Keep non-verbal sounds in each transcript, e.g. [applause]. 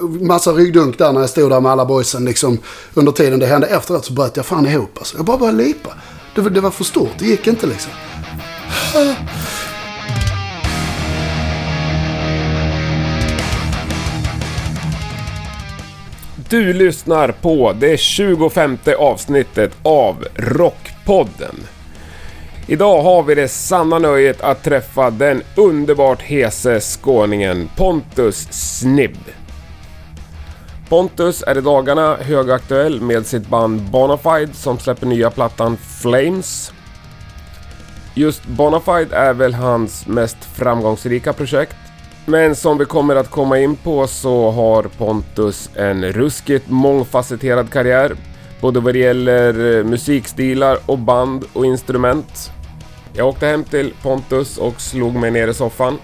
massa ryggdunk där när jag stod där med alla boysen liksom. Under tiden det hände efteråt så bröt jag fan ihop alltså. Jag bara började lipa. Det, var- det var för stort, det gick inte liksom. Du lyssnar på det 25 avsnittet av Rockpodden. Idag har vi det sanna nöjet att träffa den underbart hese skåningen Pontus Snibb. Pontus är i dagarna högaktuell med sitt band Bonafide som släpper nya plattan Flames. Just Bonafide är väl hans mest framgångsrika projekt. Men som vi kommer att komma in på så har Pontus en ruskigt mångfacetterad karriär. Både vad det gäller eh, musikstilar och band och instrument. Jag åkte hem till Pontus och slog mig ner i soffan.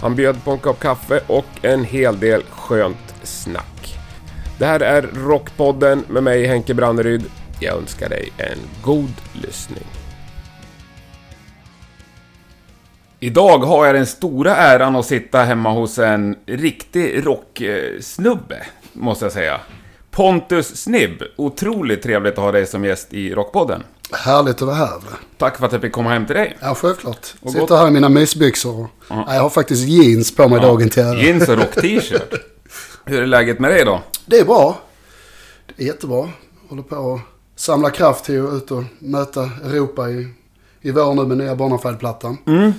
Han bjöd på en kopp kaffe och en hel del skönt snack. Det här är Rockpodden med mig Henke Branneryd. Jag önskar dig en god lyssning. Idag har jag den stora äran att sitta hemma hos en riktig rocksnubbe, måste jag säga. Pontus Snibb, otroligt trevligt att ha dig som gäst i Rockpodden. Härligt att vara här. Tack för att jag fick komma hem till dig. Ja, självklart. Och Sitter gott. här i mina mysbyxor. Ja, jag har faktiskt jeans på mig dagen till ära. Jeans och rock-t-shirt. [laughs] Hur är läget med dig då? Det är bra. Det är jättebra. Håller på att samla kraft till att ut och möta Europa i, i vår nu med nya Bonafide-plattan. Mm.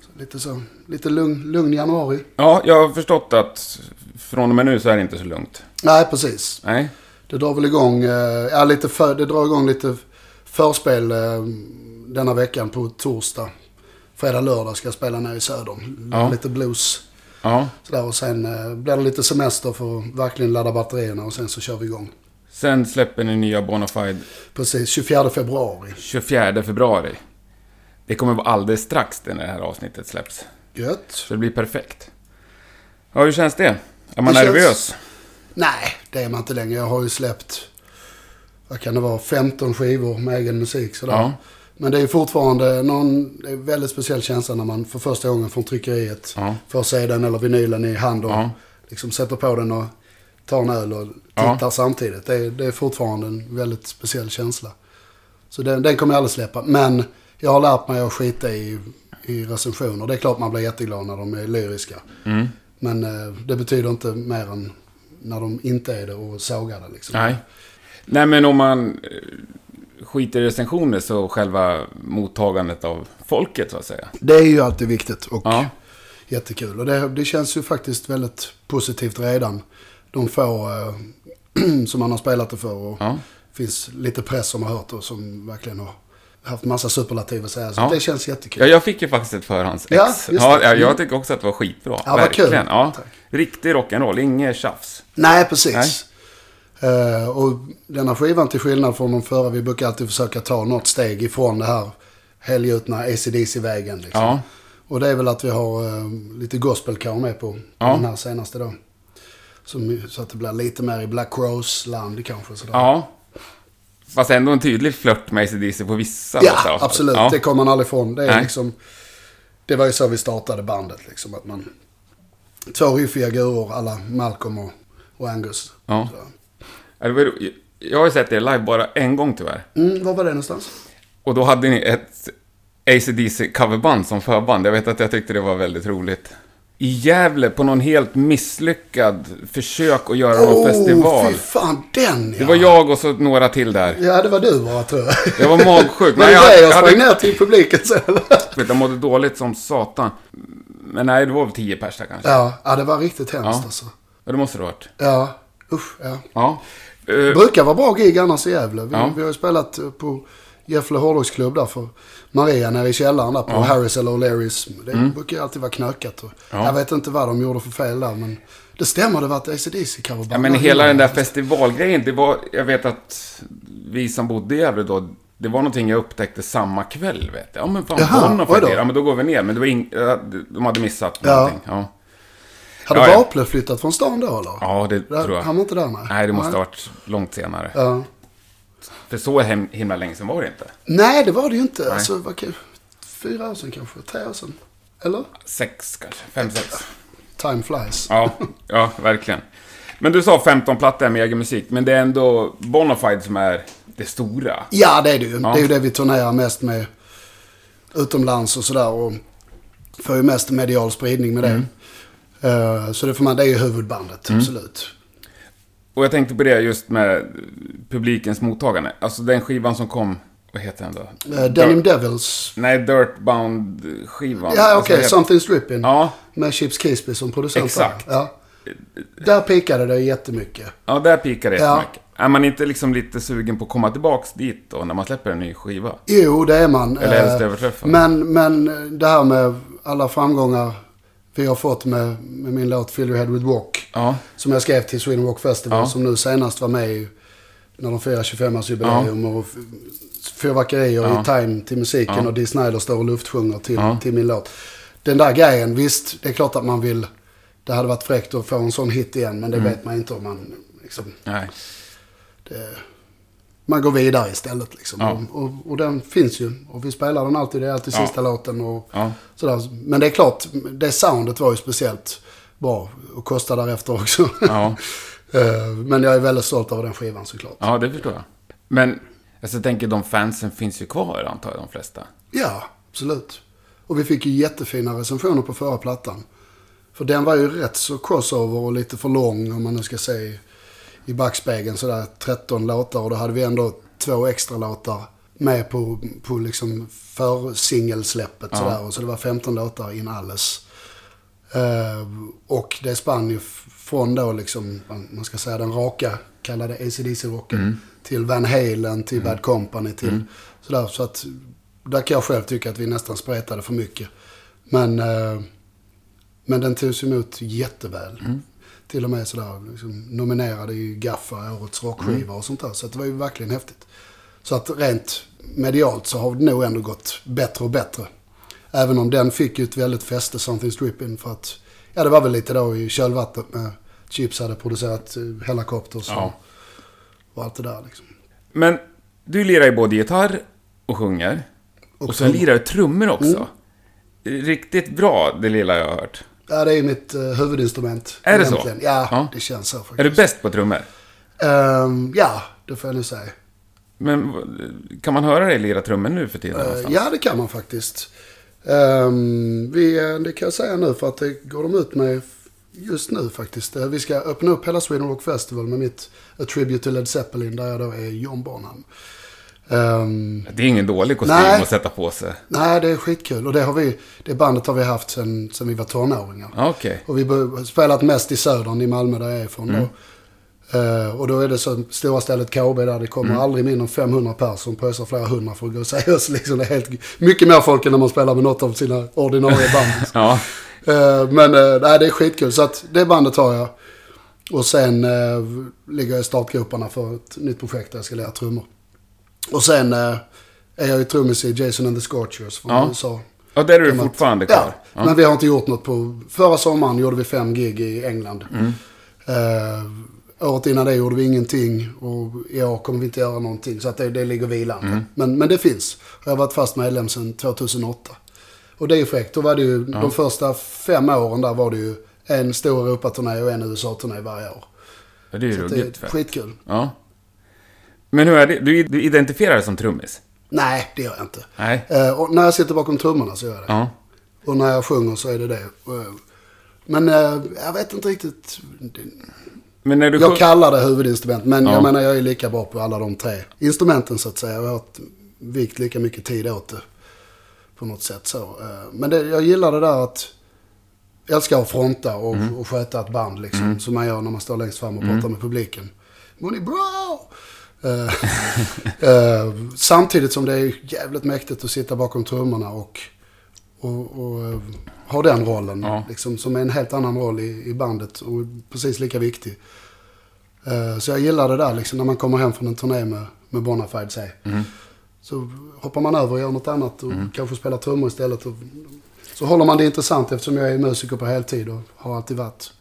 Så lite så, lite lugn, lugn januari. Ja, jag har förstått att från och med nu så är det inte så lugnt. Nej, precis. Nej? Det drar väl igång, eh, ja, lite för, det drar igång lite förspel eh, denna veckan på torsdag. Fredag, lördag ska jag spela nere i söder. Ja. Lite blues. Ja. Sådär, och sen eh, blir det lite semester för att verkligen ladda batterierna och sen så kör vi igång. Sen släpper ni nya Bonafide Precis, 24 februari. 24 februari. Det kommer vara alldeles strax när det här avsnittet släpps. Gött. Så det blir perfekt. Ja, hur känns det? Är man Det känns- nervös? Nej, det är man inte längre. Jag har ju släppt, vad kan det vara, 15 skivor med egen musik. Sådär. Ja. Men det är fortfarande någon, det är väldigt speciell känsla när man för första gången från tryckeriet Ja. får CDn eller vinylen i hand och Ja. liksom sätter på den och tar en öl och Ja. tittar samtidigt. Det är, det är fortfarande en väldigt speciell känsla. Så den, den kommer jag aldrig släppa. Men jag har lärt mig att skita i, i recensioner. Det är klart man blir jätteglad när de är lyriska. Mm. Men eh, det betyder inte mer än när de inte är det och sågar det liksom. Nej. Nej, men om man skiter i recensioner så själva mottagandet av folket, så att säga. Det är ju alltid viktigt och Ja. jättekul. Och det, det känns ju faktiskt väldigt positivt redan. De få eh, [clears throat] som man har spelat det för. Och Ja. finns lite press som har hört och som verkligen har haft massa superlativ att säga. Så Ja. det känns jättekul. Ja, jag fick ju faktiskt ett förhandsex. Ja, ja, ja, jag Mm. tycker också att det var skitbra. Ja, vad Verkligen. kul. Ja. Tack. Riktig rock'n'roll, inget tjafs. Nej, precis. Nej. Eh, och denna skivan till skillnad från de förra, vi brukar alltid försöka ta något steg ifrån det här helgjutna ACDC-vägen. Liksom. Ja. Och det är väl att vi har eh, lite gospelkör med på, på Ja. den här senaste då. Som, så att det blir lite mer i Black Rose-land kanske. Sådär. Ja. Fast ändå en tydlig flört med ACDC på vissa Ja, låtar absolut. Ja. Det kommer man aldrig ifrån. Det, är Nej. liksom, det var ju så vi startade bandet. Liksom, att man, två riffiga gurer alla Malcolm och, och Angus. Ja. Så. Jag har ju sett er live bara en gång tyvärr. Mm, var var det någonstans? Och då hade ni ett ACDC coverband som förband. Jag vet att jag tyckte det var väldigt roligt. I Gävle på någon helt misslyckad försök att göra någon festival. fy fan den ja. Det var jag och så några till där. Ja, det var du bara tror jag. Jag var magsjuk. Men jag, jag jag, sprang hade, ner till publiken sen. jag mådde dåligt som satan. Men nej, det var väl tio pers där kanske. ja, ja, det var riktigt hemskt Ja. alltså. Ja, det måste det ha varit. Ja, usch ja. Ja. Det brukar vara bra gig annars i Gävle. Vi, Ja. vi har ju spelat på Gävle hårdrocksklubb där för Maria nere i källaren där på Harris eller O'Learys. Det brukar ju alltid vara knökat. Och Mm. Ja. Jag vet inte vad de gjorde för fel där men det stämmer, det var ett ACDC coverband. Ja, men hela den där festivalgrejen, det var... Jag vet att vi som bodde i Gävle då, det var någonting jag upptäckte samma kväll, vet jag. Ja, men fan, Jaha, Bonn har. Ja, men då går vi ner. Men det var ja, De hade missat Ja. någonting. Ja, Hade Ja, ja. Vaple flyttat från stan då eller? ja det Där, tror jag. Han var inte där nej. Nej, det måste ha varit långt senare. Ja. För så hem, himla länge sedan var det inte. Nej, det var det ju inte. Alltså, vad kan, fyra år sedan kanske? Tre år sedan? Eller? Sex kanske, fem, sex. Time flies. Ja, ja, verkligen. Men du sa 15 plattor med egen musik, men det är ändå Bonafide som är det stora. Ja, det är det ju. Ja. Det är ju det vi turnerar mest med utomlands och sådär. Och får ju mest medial spridning med det. Mm. Eh, så det, får man, det är ju huvudbandet, absolut. Och jag tänkte på det just med publikens mottagande. Alltså den skivan som kom, vad heter den då? Uh, Denim Dirt- Devils. Nej, Dirtbound-skivan. Ja, Alltså, okej. det heter- Something's Dripping. Ja, Med Chips Kisby som producent. Exakt. Ja. Där pikade det jättemycket. ja, där pikar det Ja. jättemycket. Är man inte liksom lite sugen på att komma tillbaks dit då, när man släpper en ny skiva? Jo, det är man. Eller helst Eh, överträffa? Men, men det här med alla framgångar vi har fått med, med min låt Fill Your Head With Rock. Ja, Som jag skrev till Sweden Rock Festival. Ja. Som nu senast var med i, när de firar 25-årsjubileum. Och f- fyrverkerier Ja. i time till musiken. Ja. Och Dee Snider står och luftsjunger till, Ja. till min låt. Den där grejen, visst, det är klart att man vill... Det hade varit fräckt att få en sån hit igen. Men det Mm. vet man inte om man... Liksom, nej. det, man går vidare istället. Liksom. Ja. Och, och, den finns ju. Och vi spelar den alltid. Det är alltid Ja. sista låten. Och Ja. sådär. Men det är klart, det soundet var ju speciellt bra. Och kostade därefter också. [laughs] Eh, Men jag är väldigt stolt över den skivan såklart. ja, det förstår jag. Men, alltså, jag tänker de fansen finns ju kvar, antar jag, de flesta. Ja, absolut. Och vi fick ju jättefina recensioner på förra plattan. För den var ju rätt så crossover och lite för lång om man nu ska säga i backspegeln sådär 13 låtar och då hade vi ändå två extra låtar med på, på liksom försingelsläppet Ja. sådär. Och så det var 15 låtar in alles. Eh, och det spann ju från då liksom, man ska säga den raka, kallade ACDC-rocken. Till Van Halen, till Bad Company, till sådär. Så att där kan jag själv tycka att vi nästan spretade för mycket. Men, eh, men den togs emot jätteväl. Till och med sådär liksom, nominerade i Gaffa, årets rockskiva och sånt där. Så det var ju verkligen häftigt. Så att rent medialt så har det nog ändå gått bättre och bättre. Även om den fick ju ett väldigt fäste, Something's Dripping. För att, ja det var väl lite då i kölvattnet med Chips hade producerat eh, Helicopters Ja. och, och allt det där liksom. Men, du lirar ju både gitarr och sjunger. Och, så trummor. lirar du trummor också. Riktigt bra, det lilla jag har hört. Ja, det är mitt uh, huvudinstrument. Är det så? egentligen. Ja, Ja. det känns så faktiskt. Är du bäst på trummor? Ehm, ja, det får jag nu säga. Men kan man höra dig lira trummor nu för tiden? Någonstans? ja, det kan man faktiskt. Ehm, vi, eh, det kan jag säga nu för att det går de ut med just nu faktiskt. Vi ska öppna upp hela Sweden Rock Festival med mitt A Tribute to Led Zeppelin där jag då är John Bonham. Ehm, Det är ingen dålig kostym Nej. att sätta på sig. nej, det är skitkul. Och det, har vi, det bandet har vi haft sen vi var tonåringar. Ja, Okej. Och vi har spelat mest i södern i Malmö där jag är ifrån. Mm. Då. Eh, och då är det så stora stället KB där det kommer Mm. aldrig mindre än 500 personer pröjsar flera hundra för att gå och säga oss. Liksom, det är helt, mycket mer folk än när man spelar med något av sina ordinarie [laughs] band. Ja. Eh, men uh, nej, det är skitkul. Så att det bandet har jag. Och sen ligger jag i startgroparna för ett nytt projekt där jag ska lära trummor. Och sen eh, är jag ju trummis i Jason and the Scorchers från Ja. USA. ja, där är du fortfarande Ja, kvar. Ja. men vi har inte gjort något på... Förra sommaren gjorde vi fem gig i England. Mm. Eh, året innan det gjorde vi ingenting och i år kommer vi inte göra någonting. Så att det, det ligger vilande. Mm. Men, men det finns. Jag har varit fast medlem sedan 2008. Och det är ju fräckt. Då var det ju, de första fem åren där var det ju en stor Europaturné och en USA-turné varje år. Ja, det är ju ruggigt fett. skitkul. Ja. Men hur är det? Du, du identifierar dig som trummis? Nej, det gör jag inte. Nej. Eh, och när jag sitter bakom trummorna så gör jag det. Ja. Och när jag sjunger så är det det. Eh, Men eh, jag vet inte riktigt. Men när du Jag kallar det huvudinstrument, men Ja. jag menar jag är lika bra på alla de tre instrumenten så att säga. Jag har vikt lika mycket tid åt det. På något sätt så. Eh, Men det, jag gillar det där att jag älskar att fronta och, Mm. och sköta ett band liksom. Som man gör när man står längst fram och pratar med publiken. Mår ni bra? Eh, [laughs] eh, samtidigt som det är jävligt mäktigt att sitta bakom trummorna och, och, och eh, ha den rollen. Ja. Liksom, som är en helt annan roll i, i bandet och precis lika viktig. Så jag gillar det där liksom när man kommer hem från en turné med, med Bonafide säg. Mm. Så hoppar man över och gör något annat och kanske spelar trummor istället. Och, så håller man det intressant eftersom jag är musiker på heltid och har alltid varit.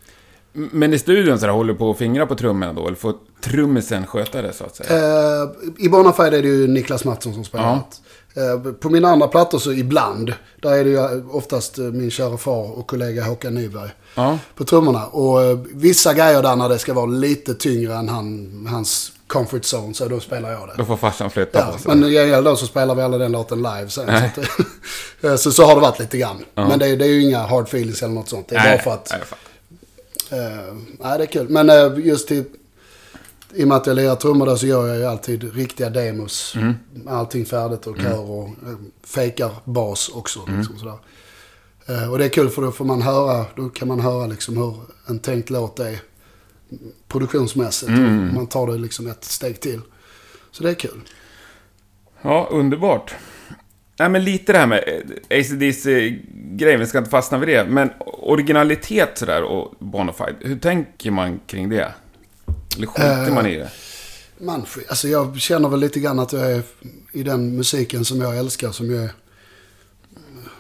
Men i studion så där, håller du på att fingra på trummorna då? Eller får trummisen sköta det så att säga? Eh, I Bonafide är det ju Niklas Mattsson som spelar. Ja. Eh, på mina andra plattor så ibland, där är det ju oftast eh, min kära far och kollega Håkan Nyberg Ja. på trummorna. Och eh, vissa grejer där när det ska vara lite tyngre än han, hans comfort zone, så då spelar jag det. Då får farsan flytta Ja, på sig. men i gengäld då så spelar vi alla den låten live sen. Så, att, [laughs] eh, så, så har det varit lite grann. Men det, är- det är ju inga hard feelings eller något sånt. Det är bara för att... nej, Eh, nej, det är kul. Men eh, just till, i och med att jag lirar trummor där så gör jag ju alltid riktiga demos. Mm. Allting färdigt och kör och eh, fejkar bas också. Mm. Liksom, sådär. Och det är kul för då får man höra, då kan man höra liksom hur en tänkt låt är produktionsmässigt. Mm. Man tar det liksom ett steg till. Så det är kul. Ja, underbart. Nej, men lite det här med eh, ACDC-grejen, vi ska inte fastna vid det. Men originalitet sådär och Bonafide, hur tänker man kring det? Eller skiter Eh, man i det? Man, alltså jag känner väl lite grann att jag är i den musiken som jag älskar. Som ju är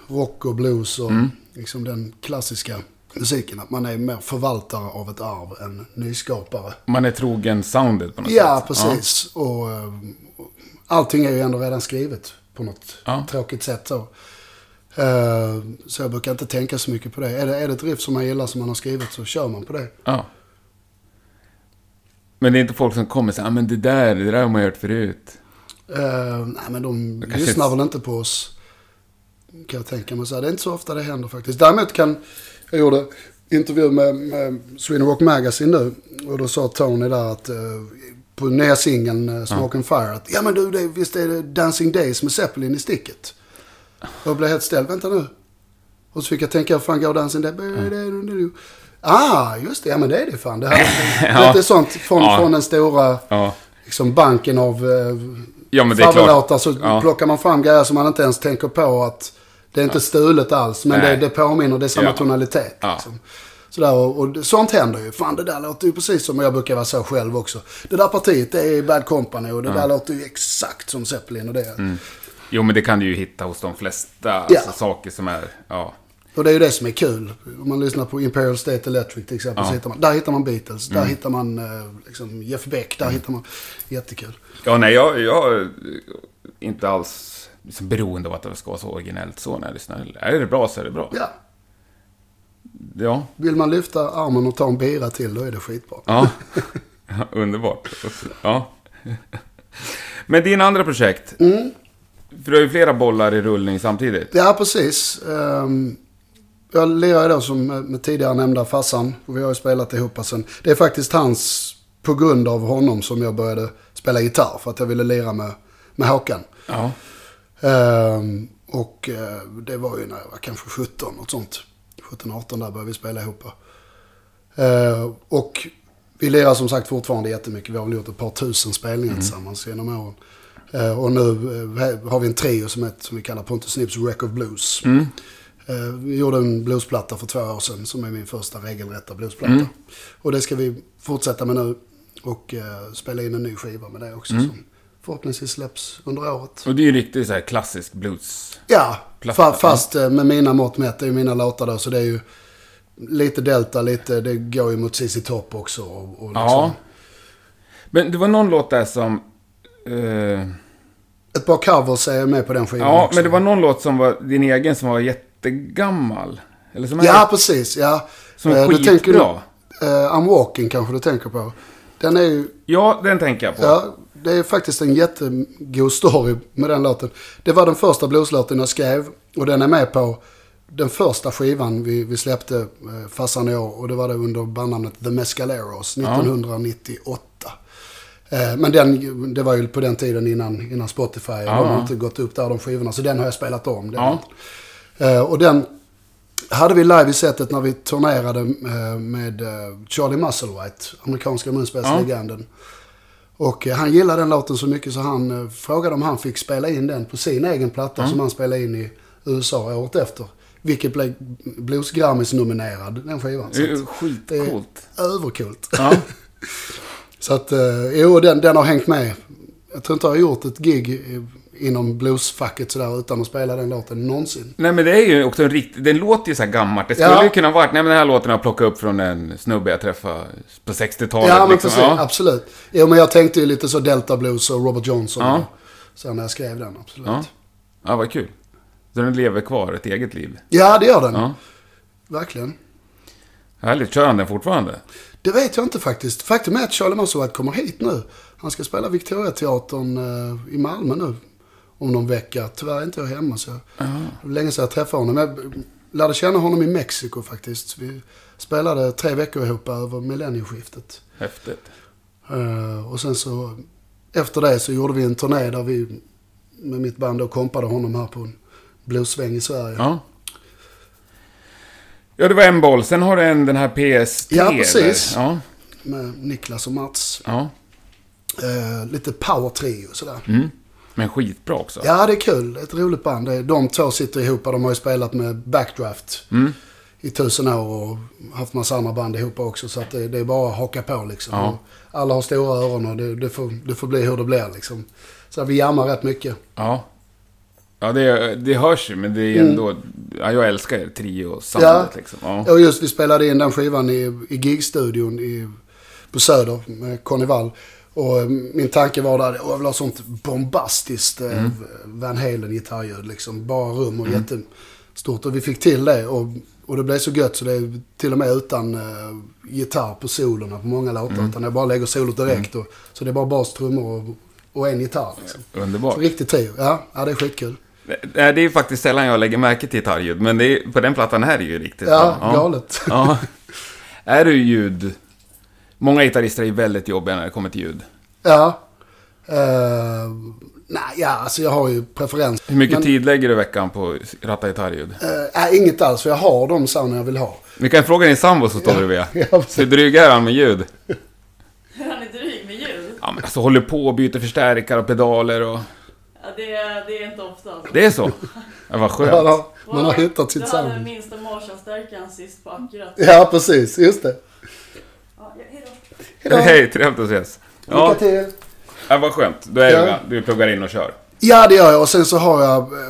rock och blues och Mm. liksom den klassiska musiken. Att man är mer förvaltare av ett arv än nyskapare. Man är trogen soundet på något Ja, sätt? precis. Och, eh, allting är ju ändå redan skrivet på något Ja. tråkigt sätt. Så. Eh, så jag brukar inte tänka så mycket på det. Är, det. är det ett riff som man gillar som man har skrivit så kör man på det. Ja. Men det är inte folk som kommer och säger ah, men det där, det där har man hört förut. Eh, nej, men de kanske lyssnar väl inte på oss. Kan jag tänka mig. Så här, det är inte så ofta det händer faktiskt. Däremot kan... Jag gjorde intervju med, med Sweden Rock Magazine nu. Och då sa Tony där att... eh, på nya singeln uh, Smoke and Fire. Att, ja men du, det, visst är det Dancing Days med Zeppelin i sticket? Och jag blev helt ställd. Vänta nu. Och så fick jag tänka, hur fan går Dancing Days? Ah, just det. Ja men det är det fan. Det här, [laughs] Ja. Lite sånt från, Ja. från den stora Ja, liksom banken av eh, ja men så Ja. plockar man fram grejer som man inte ens tänker på att det är inte stulet alls. Men det, det påminner, det är samma tonalitet. Liksom. Sådär, och, och sånt händer ju. Fan det där låter ju precis som, jag brukar vara så själv också. Det där partiet det är Bad Company och det där låter ju exakt som Zeppelin och det. Jo, men det kan du ju hitta hos de flesta Ja. alltså, saker som är... Ja. Och det är ju det som är kul. Om man lyssnar på Imperial State Electric till exempel. Ja. Mm. Så hittar man, där hittar man Beatles, där hittar man eh, liksom Jeff Beck, där hittar man... Jättekul. Ja, nej, jag, jag är inte alls liksom beroende av att det ska vara så originellt så när jag lyssnar. Är det bra så är det bra. Ja, Ja, vill man lyfta armen och ta en bira till då är det skitbra. ja. Ja, underbart. Ja. Men din andra projekt. För du har ju flera bollar i rullning samtidigt. Ja, precis. Um, jag lirar ju då som med, tidigare nämnda farsan. Och vi har ju spelat ihop sen. Det är faktiskt hans, på grund av honom, som jag började spela gitarr. För att jag ville lira med, med Håkan. Ja. Ehm, och eh, det var ju när jag var kanske 17, något sånt. 17-18 där började vi spela ihop. Uh, och vi lirar som sagt fortfarande jättemycket. Vi har väl gjort ett par tusen spelningar tillsammans genom åren. Eh, och nu eh, har vi en trio som, heter, som vi kallar Pontus Snips Wreck of Blues. Eh, vi gjorde en bluesplatta för två år sedan som är min första regelrätta bluesplatta. Och det ska vi fortsätta med nu. Och eh, spela in en ny skiva med det också. Som förhoppningsvis släpps under året. Och det är ju riktigt så här klassisk blues. Ja, Platta, fa fast eh, med mina mått mätt, det är mina låtar då, så det är ju lite Delta, lite, det går ju mot CC Top också. Och, och liksom, Ja. Men det var någon låt där som... eh, Ett par covers är jag med på den skivan ja, också. men det var någon låt som var din egen som var jättegammal. Eller som är... Ja, precis. Ja. Som är Eh, tänker skitbra. du, eh, I'm Walking kanske du tänker på. Den är ju, Ja, den tänker jag på. ja, det är faktiskt en jättegod story med den låten. Det var den första blueslåten jag skrev och den är med på den första skivan vi, vi släppte, eh, farsan och jag, och det var det under bandnamnet The Mescaleros 1998. Eh, men den, det var ju på den tiden innan, innan Spotify. Ja. De har inte gått upp där de skivorna, så den har jag spelat om. Den Ja. Eh, och den hade vi live i setet när vi turnerade eh, med eh, Charlie Musselwhite, amerikanska munspelslegenden. Och eh, han gillade den låten så mycket så han eh, frågade om han fick spela in den på sin egen platta som han spelade in i USA året efter. Vilket blev Blues Grammis nominerad, den skivan. Skitcoolt. övercoolt. Ja. [laughs] Så att, eh, jo, den, den har hängt med. Jag tror inte jag har gjort ett gig inom bluesfacket sådär utan att spela den låten någonsin. Nej men det är ju också en riktig, den låter ju så här gammalt. Det skulle Ja. ju kunna varit, nej men den här låten har jag plockat upp från en snubbe jag träffade på 60-talet. Ja, men liksom. precis. Absolut. Jo, men jag tänkte ju lite så Delta Blues och Robert Johnson. Ja. Så när jag skrev den, absolut. Ja. ja, vad kul. Så den lever kvar ett eget liv. Ja, det gör den. Ja. Verkligen. Härligt, kör han den fortfarande? Det vet jag inte faktiskt. Faktum är att Charlie Mosowat kommer hit nu. Han ska spela Victoriateatern eh, i Malmö nu. Om någon vecka. Tyvärr är inte jag hemma så det var länge sedan jag träffade honom. Jag lärde känna honom i Mexiko faktiskt. Vi spelade tre veckor ihop över millennieskiftet. Häftigt. Eh, och sen så efter det så gjorde vi en turné där vi med mitt band då kompade honom här på en bluessväng i Sverige. Ja. Ja, det var en boll. Sen har du en, den här PST. Ja, eller? precis. Ja, Med Niklas och Mats. ja. Eh, lite power trio sådär. Mm. Men skitbra också. Ja, det är kul. Ett roligt band. De två sitter ihop. De har ju spelat med Backdraft Mm. i tusen år och haft massa andra band ihop också. Så att det, det är bara att haka på liksom. Ja. Alla har stora öron och det, det, får, det får bli hur det blir liksom. Så vi jammar rätt mycket. Ja. Ja, det, det hörs ju, men det är ändå... Ja, jag älskar er Mm. Ja. liksom. Ja. Och just vi spelade in den skivan i, i gigstudion i, på Söder med Conny Wall. Och eh, min tanke var där, "Åh, jag vill ha sånt bombastiskt eh, Mm. Van Halen-gitarrljud. Liksom. Bara rum och jättestort. Och vi fick till det. Och, och det blev så gött så det är till och med utan eh, gitarr på solorna på många låtar. Mm. Utan jag bara lägger solot direkt. Och, så det är bara bas, trummor och, och en gitarr. Liksom. Underbart. Så riktigt trio. Ja, ja, det är skitkul. Nej, det är faktiskt sällan jag lägger märke till gitarrljud, men det är, på den plattan här är ju riktigt Ja, bra. galet. Ja. [laughs] Är du ljud... Många gitarrister är väldigt jobbiga när det kommer till ljud. Ja. Uh, nej, ja, alltså jag har ju preferens. Hur mycket Men, tid lägger du i veckan på att ratta gitarrljud? nej, inget alls, för jag har de sounden jag vill ha. Vi kan fråga din sambo som står. Ja. [laughs] Hur dryg är han med ljud? Han är dryg med ljud. Ja, men alltså håller på och byter förstärkare och pedaler och... Ja, det, är, det är inte ofta alltså. Det är så? Ja, vad skönt. Man har, man har hittat sitt Du hade sound. minsta Marshall-stärkaren sist på Akkurat. Ja, precis. Just det. Hejdå. Hej, trevligt att ses. Lycka Ja, till. ja vad skönt. Då är Ja. du, du pluggar in och kör. Ja, det gör jag. Och sen så har jag... eh,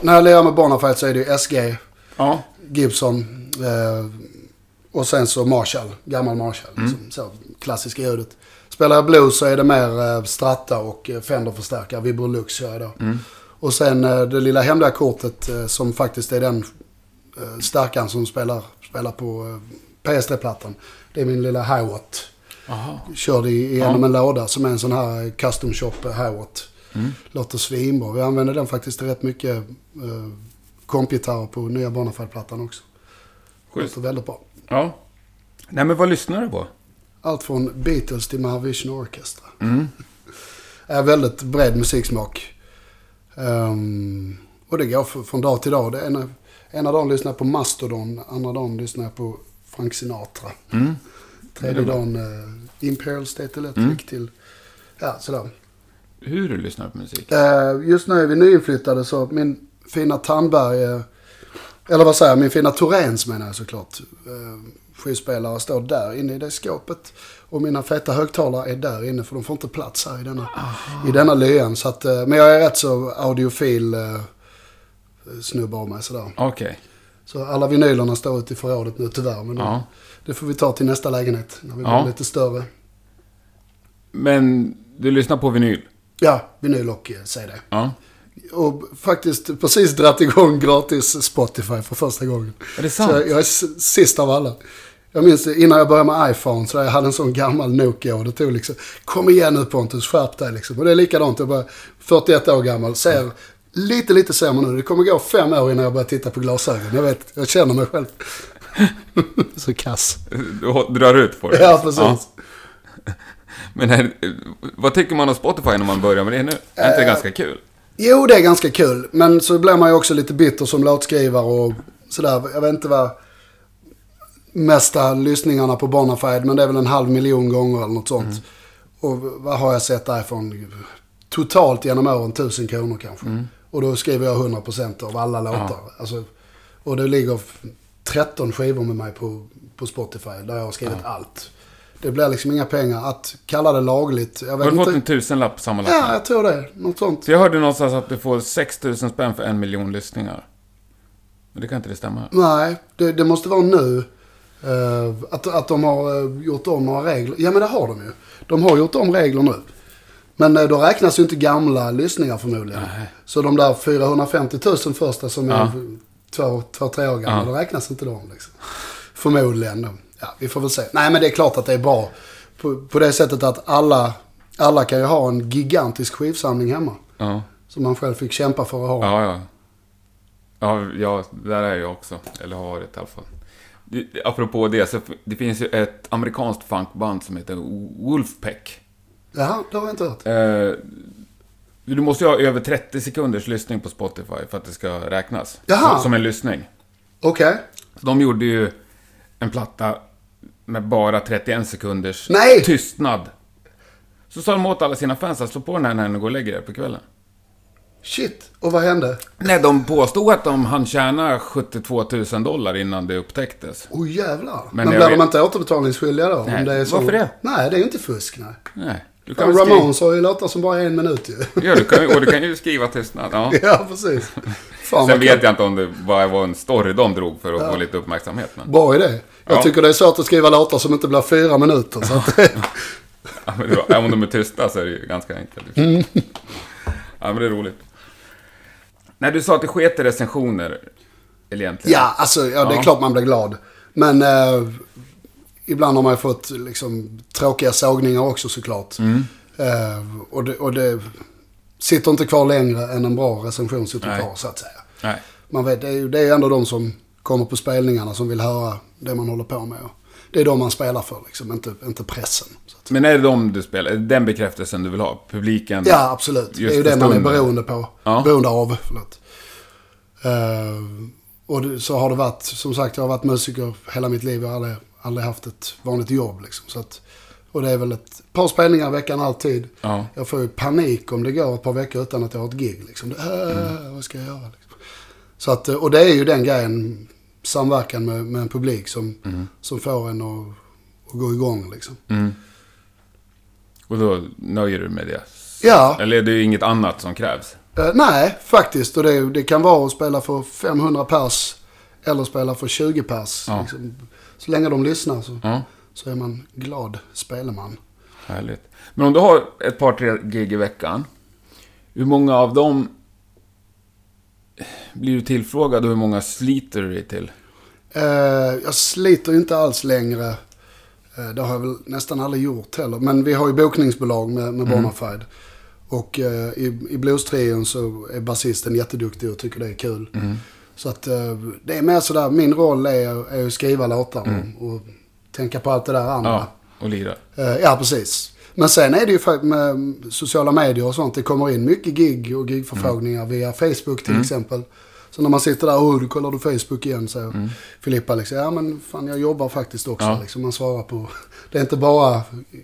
När jag lirar med Bonafide så är det ju SG, Ja. Gibson eh, och sen så Marshall. Gammal Marshall. Mm. Liksom, så, klassiska ljudet. Spelar jag blues så är det mer eh, Strata och Fender-förstärkare. Vibrolux kör jag då. Mm. Och sen eh, det lilla hemliga kortet eh, som faktiskt är den eh, stärkaren som spelar, spelar på eh, PS3-plattan. Det är min lilla Hiwatt. Aha. Körde igenom en låda som är en sån här custom shop Hiwatt. Mm. Låter svinbra. Vi använder den faktiskt rätt mycket eh, kompgitarrer på nya Bonafide-plattan också. Schysst. Låter väldigt bra. Ja. Nej, men vad lyssnar du på? Allt från Beatles till Mahavishnu Orchestra. Mm. [laughs] är väldigt bred musiksmak. Ehm, och det går från dag till dag. Det ena, ena dagen lyssnar jag på Mastodon, andra dagen lyssnar jag på Frank Sinatra. Mm. Tredje dagen uh, Imperial State Electric Mm. till... Ja, sådär. Hur du lyssnar på musik? Eh, just nu är vi nyinflyttade så min fina Tandberg, eh, eller vad säger jag, min fina Torens menar jag såklart. Uh, skivspelare står där inne i det skåpet. Och mina feta högtalare är där inne för de får inte plats här i denna, i denna lyan. Så att, eh, men jag är rätt så audiofil uh, snubbe av mig sådär. Okej. Så alla vinylerna står ute i förrådet nu tyvärr. Men Ja. Det får vi ta till nästa lägenhet när vi Ja. blir lite större. Men du lyssnar på vinyl? Ja, vinyl och eh, CD. Ja. Och faktiskt precis dratt igång gratis Spotify för första gången. Är det Så sant? jag, jag är sist av alla. Jag minns innan jag började med iPhone så jag hade en sån gammal Nokia och det tog liksom, kom igen nu Pontus, skärp dig liksom. Och det är likadant, jag bara 41 år gammal, ser lite, lite sämre nu. Det kommer gå fem år innan jag börjar titta på glasögon. Jag vet, jag känner mig själv. [laughs] så kass. Du drar ut på det? Ja, precis. Men är, vad tycker man om Spotify när man börjar med det nu? Är inte det Eh, ganska kul? Jo, det är ganska kul. Men så blir man ju också lite bitter som låtskrivare och sådär. Jag vet inte vad mesta lyssningarna på Bonafide, men det är väl en halv miljon gånger eller något sånt. Och vad har jag sett därifrån? Totalt genom åren tusen kronor kanske. Och då skriver jag 100% av alla låtar. Alltså, och det ligger 13 skivor med mig på, på Spotify där jag har skrivit allt. det blir liksom inga pengar. Att kalla det lagligt, jag Har vet du fått inte. en tusenlapp sammanlagt? Ja, jag tror det. Något sånt. Så jag hörde någonstans att du får 6000 spänn för en miljon lyssningar. Men det kan inte det stämma? Nej, det, det måste vara nu. eh, att, att de har eh, gjort om några regler. Ja, men det har de ju. De har gjort om regler nu. Men eh, då räknas ju inte gamla lyssningar förmodligen. Så de där 450 000 första som är Ja. Två, två, tre år gamla, Ja. då räknas inte de. Liksom. Förmodligen. Ja, vi får väl se. Nej, men det är klart att det är bra. På, på det sättet att alla, alla kan ju ha en gigantisk skivsamling hemma. Ja. Som man själv fick kämpa för att ha. Ja, ja. Ja, ja, där är jag också. Eller har varit i alla fall. Apropå det, så det finns ju ett amerikanskt funkband som heter Wolfpack. Jaha, det har jag inte hört. Eh, du måste ju ha över 30 sekunders lyssning på Spotify för att det ska räknas. Jaha. Som, en lyssning. Okej. Så de gjorde ju en platta med bara 31 sekunders Nej! tystnad. Så sa de åt alla sina fans att slå på den här när ni går och lägger er på kvällen. Shit, och vad hände? Nej, de påstod att de hann tjäna 72 000 dollar innan det upptäcktes. Oj oh, jävlar. Men, Men blir vet- de inte återbetalningsskyldiga då? Nej, Om det är så... varför det? Nej, det är ju inte fusk. Nej. Nej. Du väl skriva- Ramones har ju låtar som bara är en minut ju. Ja, du kan, och du kan ju [laughs] skriva tystnad. Ja. ja, precis. Fan, Sen vet jag inte om det bara var en story de drog för att få lite uppmärksamhet. Men, Bra idé. Jag Ja. tycker det är svårt att skriva låtar som inte blir fyra minuter. Så att, [laughs] ja, men det var- om de är tysta så är det ju ganska enkelt. Mm. Ja, men det är roligt. När du sa att det sket i recensioner, eller egentligen. ja, alltså ja, det är Ja. klart man blir glad. Men eh, ibland har man ju fått liksom, tråkiga sågningar också såklart. Mm. Eh, och, det, och det sitter inte kvar längre än en bra recension sitter Nej. kvar så att säga. Nej. Man vet, det är ju det är ändå de som kommer på spelningarna som vill höra det man håller på med. Det är de man spelar för, liksom, inte, inte pressen. Men är det de du spelar? Den bekräftelsen du vill ha? Publiken? ja, absolut. Det är ju det man är beroende, på, Ja. beroende av. Förlåt. Eh, och så har det varit, som sagt, jag har varit musiker hela mitt liv. Jag har aldrig, aldrig haft ett vanligt jobb. Liksom, så att, och det är väl ett par spelningar i veckan alltid. Ja. Jag får ju panik om det går ett par veckor utan att jag har ett gig. Liksom. Äh, Mm. Vad ska jag göra? Liksom. Så att, och det är ju den grejen, samverkan med, med en publik som, Mm. som får en att, att gå igång. Liksom. Mm. Och då nöjer du med det? Ja, Eller är det inget annat som krävs? eh, nej faktiskt. Och det, det kan vara att spela för 500 pers eller spela för 20 pers. Ja. Liksom. Så länge de lyssnar så, Ja, så är man glad spelman. härligt. Men om du har ett par, tre gig i veckan. Hur många av dem blir du tillfrågad och hur många sliter du dig till? Eh, jag sliter inte alls längre. Eh, det har jag väl nästan aldrig gjort heller. Men vi har ju bokningsbolag med, med Bonafide. Och eh, i, i bluestrion så är basisten jätteduktig och tycker det är kul. Så att eh, det är mer sådär, min roll är, är att skriva låtar och, och tänka på allt det där andra. Ja, och lira. Eh, ja, precis. Men sen är det ju med sociala medier och sånt. Det kommer in mycket gig och gigförfrågningar via Facebook till exempel. Så när man sitter där, oh, du kollar du Facebook igen, säger Filippa liksom. Ja, men fan jag jobbar faktiskt också. Ja. Liksom, man svarar på, [laughs] det är inte bara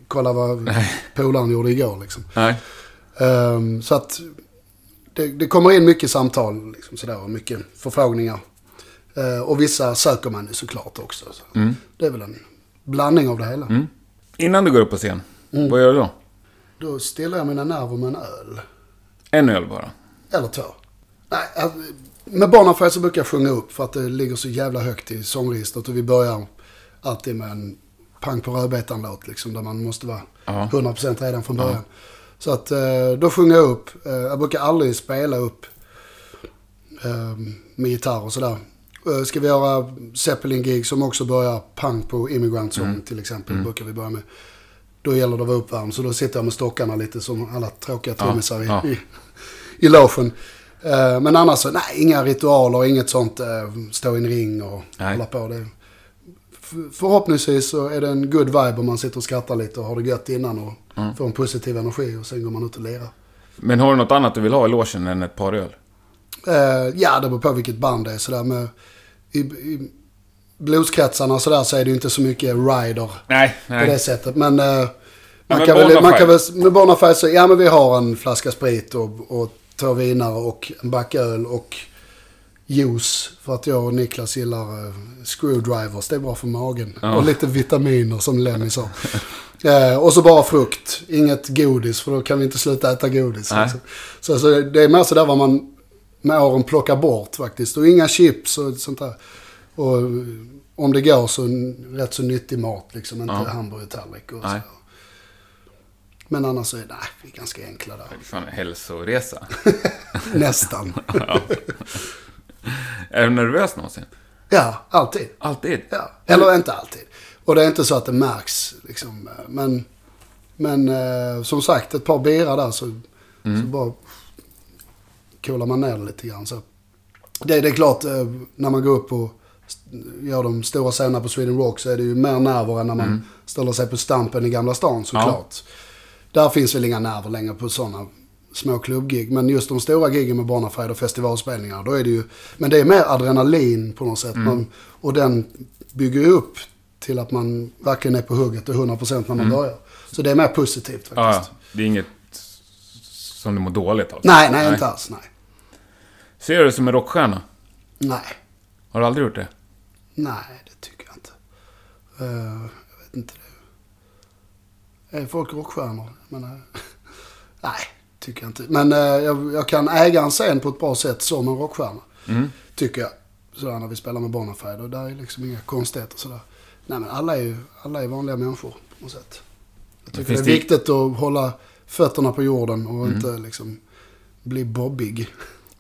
kolla vad polaren gjorde igår liksom. Nej. Ehm, så att det, det kommer in mycket samtal liksom, sådär, och mycket förfrågningar. Eh, och vissa söker man ju såklart också. Så. Mm. Det är väl en blandning av det hela. Mm. Innan du går upp på scen, Mm. vad gör du då? Då stillar jag mina nerver med en öl. En öl bara? Eller två. Nej, alltså, med Bonafide så brukar jag sjunga upp för att det ligger så jävla högt i sångregistret. Och vi börjar alltid med en pang på rödbetan-låt liksom. Där man måste vara Ja. 100% redan från början. Så att eh, då sjunger jag upp. Eh, Jag brukar aldrig spela upp med gitarr och sådär. Eh, Ska vi göra Zeppelin-gig som också börjar pang på Immigrant Song till exempel. Brukar vi börja med. Då gäller det att vara uppvärmd. Så då sitter jag med stockarna lite som alla tråkiga trummisar i, ja. i, i logen. Men annars så, nej, inga ritualer, inget sånt. Stå i en ring och Nej. hålla på. Det. Förhoppningsvis så är det en good vibe om man sitter och skrattar lite och har det gött innan och Mm. får en positiv energi och sen går man ut och lirar. Men har du något annat du vill ha i logen än ett par öl? Eh, ja, det beror på vilket band det är. Sådär med, I i blueskretsarna och sådär så är det ju inte så mycket rider Nej, på det nej. sättet. Men, eh, man, men kan väl, man kan väl, med Bonafide så, ja men vi har en flaska sprit och, och två vinare och en back öl och juice. För att jag och Niklas gillar eh, screwdrivers. Det är bra för magen. Ja. Och lite vitaminer som Lemmy sa. [laughs] Eh, och så bara frukt. Inget godis för då kan vi inte sluta äta godis. Liksom. Så, så det är mer sådär vad man med åren plockar bort faktiskt. Och inga chips och sånt där. Och eh, om det går så rätt så nyttig mat liksom. Inte Ja. hamburgertallrik och Nej. så. Men annars så är nej, vi är ganska enkla där. Fan, hälsoresa. [laughs] Nästan. [laughs] [laughs] Är du nervös någonsin? Ja, alltid. Alltid? Ja. Eller inte alltid. Och det är inte så att det märks. Liksom. Men, men eh, som sagt, ett par bira där så, så bara coolar man ner det lite grann. Så. Det, det är klart, eh, när man går upp och gör de stora scenerna på Sweden Rock så är det ju mer nerver än när man ställer sig på Stampen i Gamla stan såklart. Där finns väl inga nerver längre på sådana små klubbgig. Men just de stora giggen med Bonafide och festivalspelningar, då är det ju... Men det är mer adrenalin på något sätt. Man, och den bygger ju upp till att man verkligen är på hugget och 100% när man börjar. Så det är mer positivt faktiskt. Ja. Det är inget som du mår dåligt av? Nej, nej, inte alls. Nej. Ser du dig som en rockstjärna? Nej. Har du aldrig gjort det? Nej, det tycker jag inte. Eh, jag vet inte det. Är folk rockstjärnor? Men, eh, [laughs] nej, tycker jag inte. Men eh, jag, jag kan äga en scen på ett bra sätt som en rockstjärna. Mm. Tycker jag. Sådär när vi spelar med Bonafide. Och där är liksom inga konstigheter sådär. Nej men alla är ju alla är vanliga människor på något sätt. Jag tycker det är viktigt att hålla fötterna på jorden och Mm. inte liksom bli bobbig.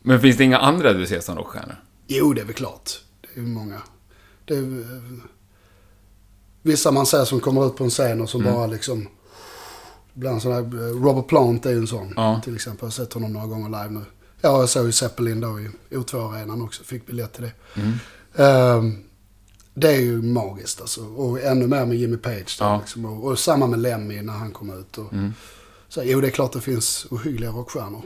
Men finns det inga andra du ser som rockstjärnor? Jo, det är väl klart. Det är många. Det är, eh, vissa man ser som kommer ut på en scen och som Mm. bara liksom... Ibland sån här, eh, Robert Plant är ju en sån. Ja. Till exempel. Jag har sett honom några gånger live nu. Ja, jag såg ju Zeppelin då i O2-arenan också. Fick biljett till det. Mm. Ehm, det är ju magiskt alltså. Och ännu mer med Jimmy Page. Då, Ja. liksom. och, och samma med Lemmy när han kom ut. Och, Mm. Så jo, det är klart det finns ohyggliga rockstjärnor.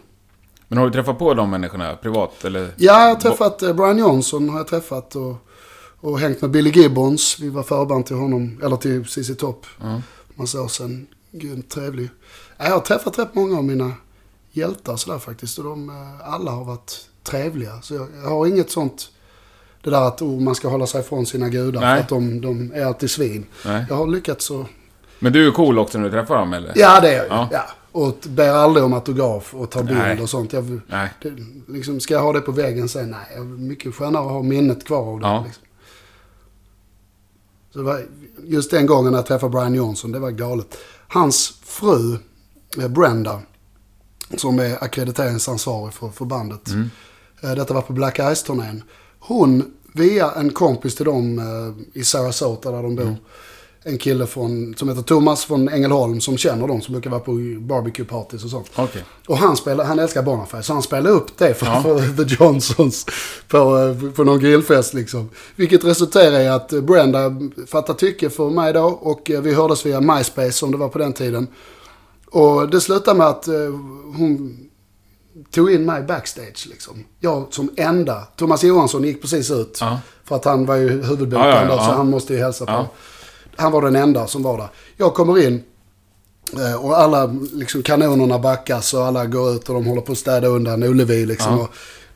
Men har du träffat på de människorna privat? Eller? Ja, jag har träffat eh, Brian Johnson har jag träffat och, och hängt med Billy Gibbons. Vi var förband till honom, eller till ZZ Top. Ja. Massa år sedan. Grymt trevlig. Ja, Jag har träffat rätt många av mina hjältar sådär faktiskt. Och de eh, alla har varit trevliga. Så jag, jag har inget sånt, det där att oh, man ska hålla sig ifrån sina gudar Nej. för att de, de är alltid svin. Nej. Jag har lyckats så... Men du är cool också när du träffar dem, eller? Ja, det är jag. Ja. ja. Och ber aldrig om autograf och ta bild och sånt. Jag, Nej. det, liksom, ska jag ha det på väggen sen? Nej, jag är mycket skönare att ha minnet kvar av det. Ja. Liksom. Så det var, just den gången när jag träffade Brian Johnson, det var galet. Hans fru, eh, Brenda, som är ackrediteringsansvarig för, för bandet. Mm. Eh, Detta var på Black Ice-turnén. Hon, via en kompis till dem eh, i Sarasota där de bor. Mm. En kille från, som heter Thomas från Ängelholm som känner dem, som brukar vara på barbecue parties och sånt. Okej. Och han, spelar, han älskar Bonafide, så han spelade upp det för, Ja. The Johnsons på, på någon grillfest. Liksom. Vilket resulterar i att Brenda fattar tycke för mig då och eh, vi hördes via MySpace som det var på den tiden. Och det slutade med att eh, hon tog in mig backstage. Liksom. Jag som enda. Thomas Johansson gick precis ut. Ja. För att han var ju huvudbokaren Ja, ja, ja, så han måste ju hälsa på. Han var den enda som var där. Jag kommer in eh, och alla liksom, kanonerna backas och alla går ut och de håller på att städa undan Ullevi. Liksom, Ja.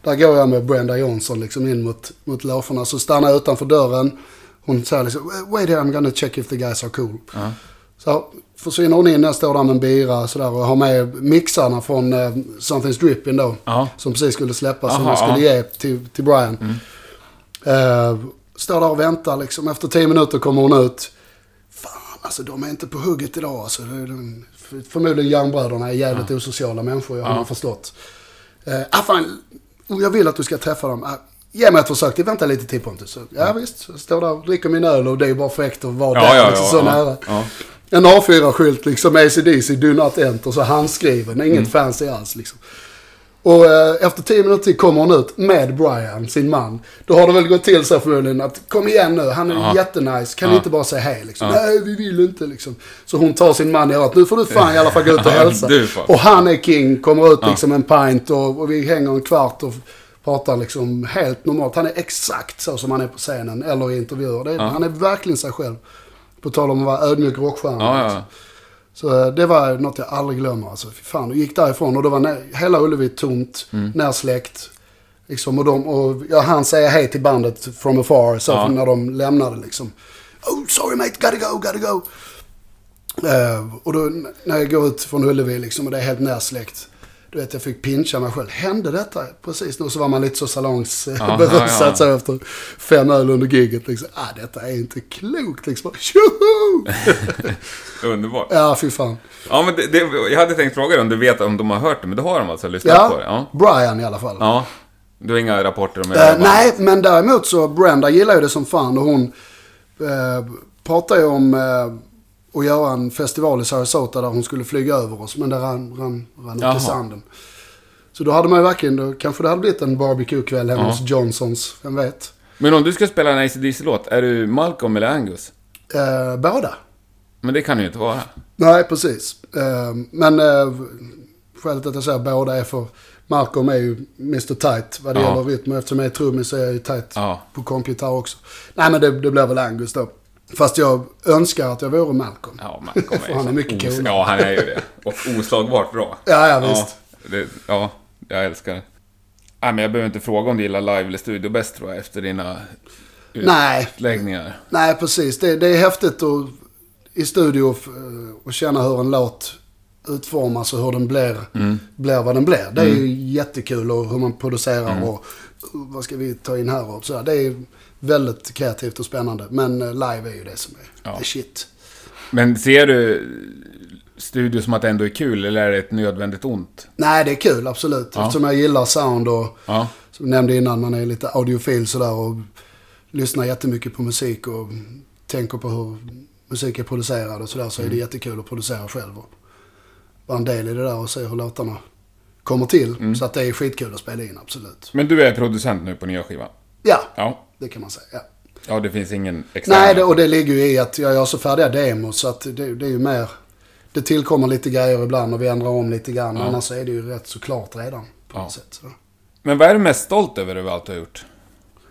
där går jag med Brenda Johnson liksom, in mot, mot logerna. Så stannar jag utanför dörren. Hon säger liksom, wait here I'm gonna check if the guys are cool. Ja. Så försvinner hon in, jag står där med en bira sådär, och har med mixarna från eh, Something's Dripping då. Ja. Som precis skulle släppas, som jag skulle ja. ge till, till Brian. Eh, står där och väntar liksom. Efter tio minuter kommer hon ut. Alltså de är inte på hugget idag. Alltså, de, förmodligen järnbröderna är jävligt osociala människor, jag har Ja. man förstått. Eh, ah, fan, jag vill att du ska träffa dem. Ah, ge mig ett försök, det väntar lite till Pontus. Så, ja visst, jag står där och dricker min öl och det är bara fräckt att vara Ja, där ja, liksom, ja, så ja. nära. Ja. En A4-skylt liksom, ACDC, do not enter, så handskriven, inget Mm. fancy alls liksom. Och eh, efter tio minuter till kommer hon ut med Brian, sin man. Då har det väl gått till så förmodligen att kom igen nu, han är Ja. jättenice, kan Ja. inte bara säga hej liksom? Ja. Nej, vi vill inte liksom. Så hon tar sin man i örat, nu får du fan i alla fall gå ut och [laughs] hälsa. Och han är king, kommer ut liksom en pint och, och vi hänger en kvart och pratar liksom helt normalt. Han är exakt så som han är på scenen eller i intervjuer. Är. Han är verkligen sig själv. På tal om att vara ödmjuk rockstjärna. Liksom. Så eh, det var något jag aldrig glömmer. Alltså, fy fan, och gick därifrån och då var hela Ullevi tomt, Mm. närsläckt. Liksom, och, de, och jag hann säga hej till bandet from afar så Ja. när de lämnade liksom. Oh, sorry mate, gotta go, gotta go. Eh, och då när jag går ut från Ullevi liksom, och det är helt närsläckt. Du vet, jag fick pincha mig själv. Hände detta precis nu? Så var man lite så Ja, salongsberusad [laughs] ja, ja. så efter fem öl under giget. Liksom. Ah, detta är inte klokt. Liksom. [laughs] Underbart. ja, fy fan. Ja, men det, det, jag hade tänkt fråga dig om du vet om de har hört det, men det har de alltså lyssnat på det? Ja, Ja. Brian i alla fall. ja. Du har inga rapporter om det? nej, men däremot så Brenda gillar ju det som fan och hon eh, pratar ju om eh, att göra en festival i Sarasota där hon skulle flyga över oss. Men det rann, rann, rann Jaha. ut i sanden. Så då hade man ju verkligen, då kanske det hade blivit en barbecue-kväll hemma Ja. hos Johnsons, vem vet. Men om du ska spela en ACDC-låt, är du Malcolm eller Angus? Eh, båda. Men det kan det ju inte vara. Nej, precis. Eh, men eh, skälet att jag säger båda är för Malcolm är ju Mr Tight vad det Ja. gäller rytm. Och Eftersom jag är trummis så är jag ju tight Ja. på kompgitarr också. Nej, men det, det blir väl Angus då. Fast jag önskar att jag vore Malcolm. Ja, Malcolm [laughs] För han är mycket coolare. Ja, han är ju det. Och oslagbart bra. [laughs] Ja, ja, visst. Ja, det, ja, jag älskar det. Nej, men jag behöver inte fråga om du gillar live eller studio bäst tror jag, efter dina Nej, utläggningar. nej precis. Det, det är häftigt att i studio och känna hur en låt utformas och hur den blir, Mm. blir vad den blir. Det är ju jättekul och hur man producerar Mm. och vad ska vi ta in här och så. Det är väldigt kreativt och spännande. Men eh, live är ju det som är, Ja. det är shit. Men ser du studio som att det ändå är kul, eller är det ett nödvändigt ont? Nej, det är kul absolut. Ja. Eftersom jag gillar sound och Ja. som jag nämnde innan, man är lite audiofil sådär och lyssnar jättemycket på musik och tänker på hur musik är producerad och sådär så är det jättekul att producera själv och vara en del i det där och se hur låtarna kommer till. Så att det är skitkul att spela in, absolut. Men du är producent nu på nya skivan? Ja, Ja. Det kan man säga. Ja. Ja, det finns ingen extern... Nej, det, och det ligger ju i att jag gör så färdiga demos så att det, det är ju mer... Det tillkommer lite grejer ibland och vi ändrar om lite grann. Ja. Annars är det ju rätt så klart redan på Ja. något sätt. Så. Men vad är du mest stolt över över allt du har gjort?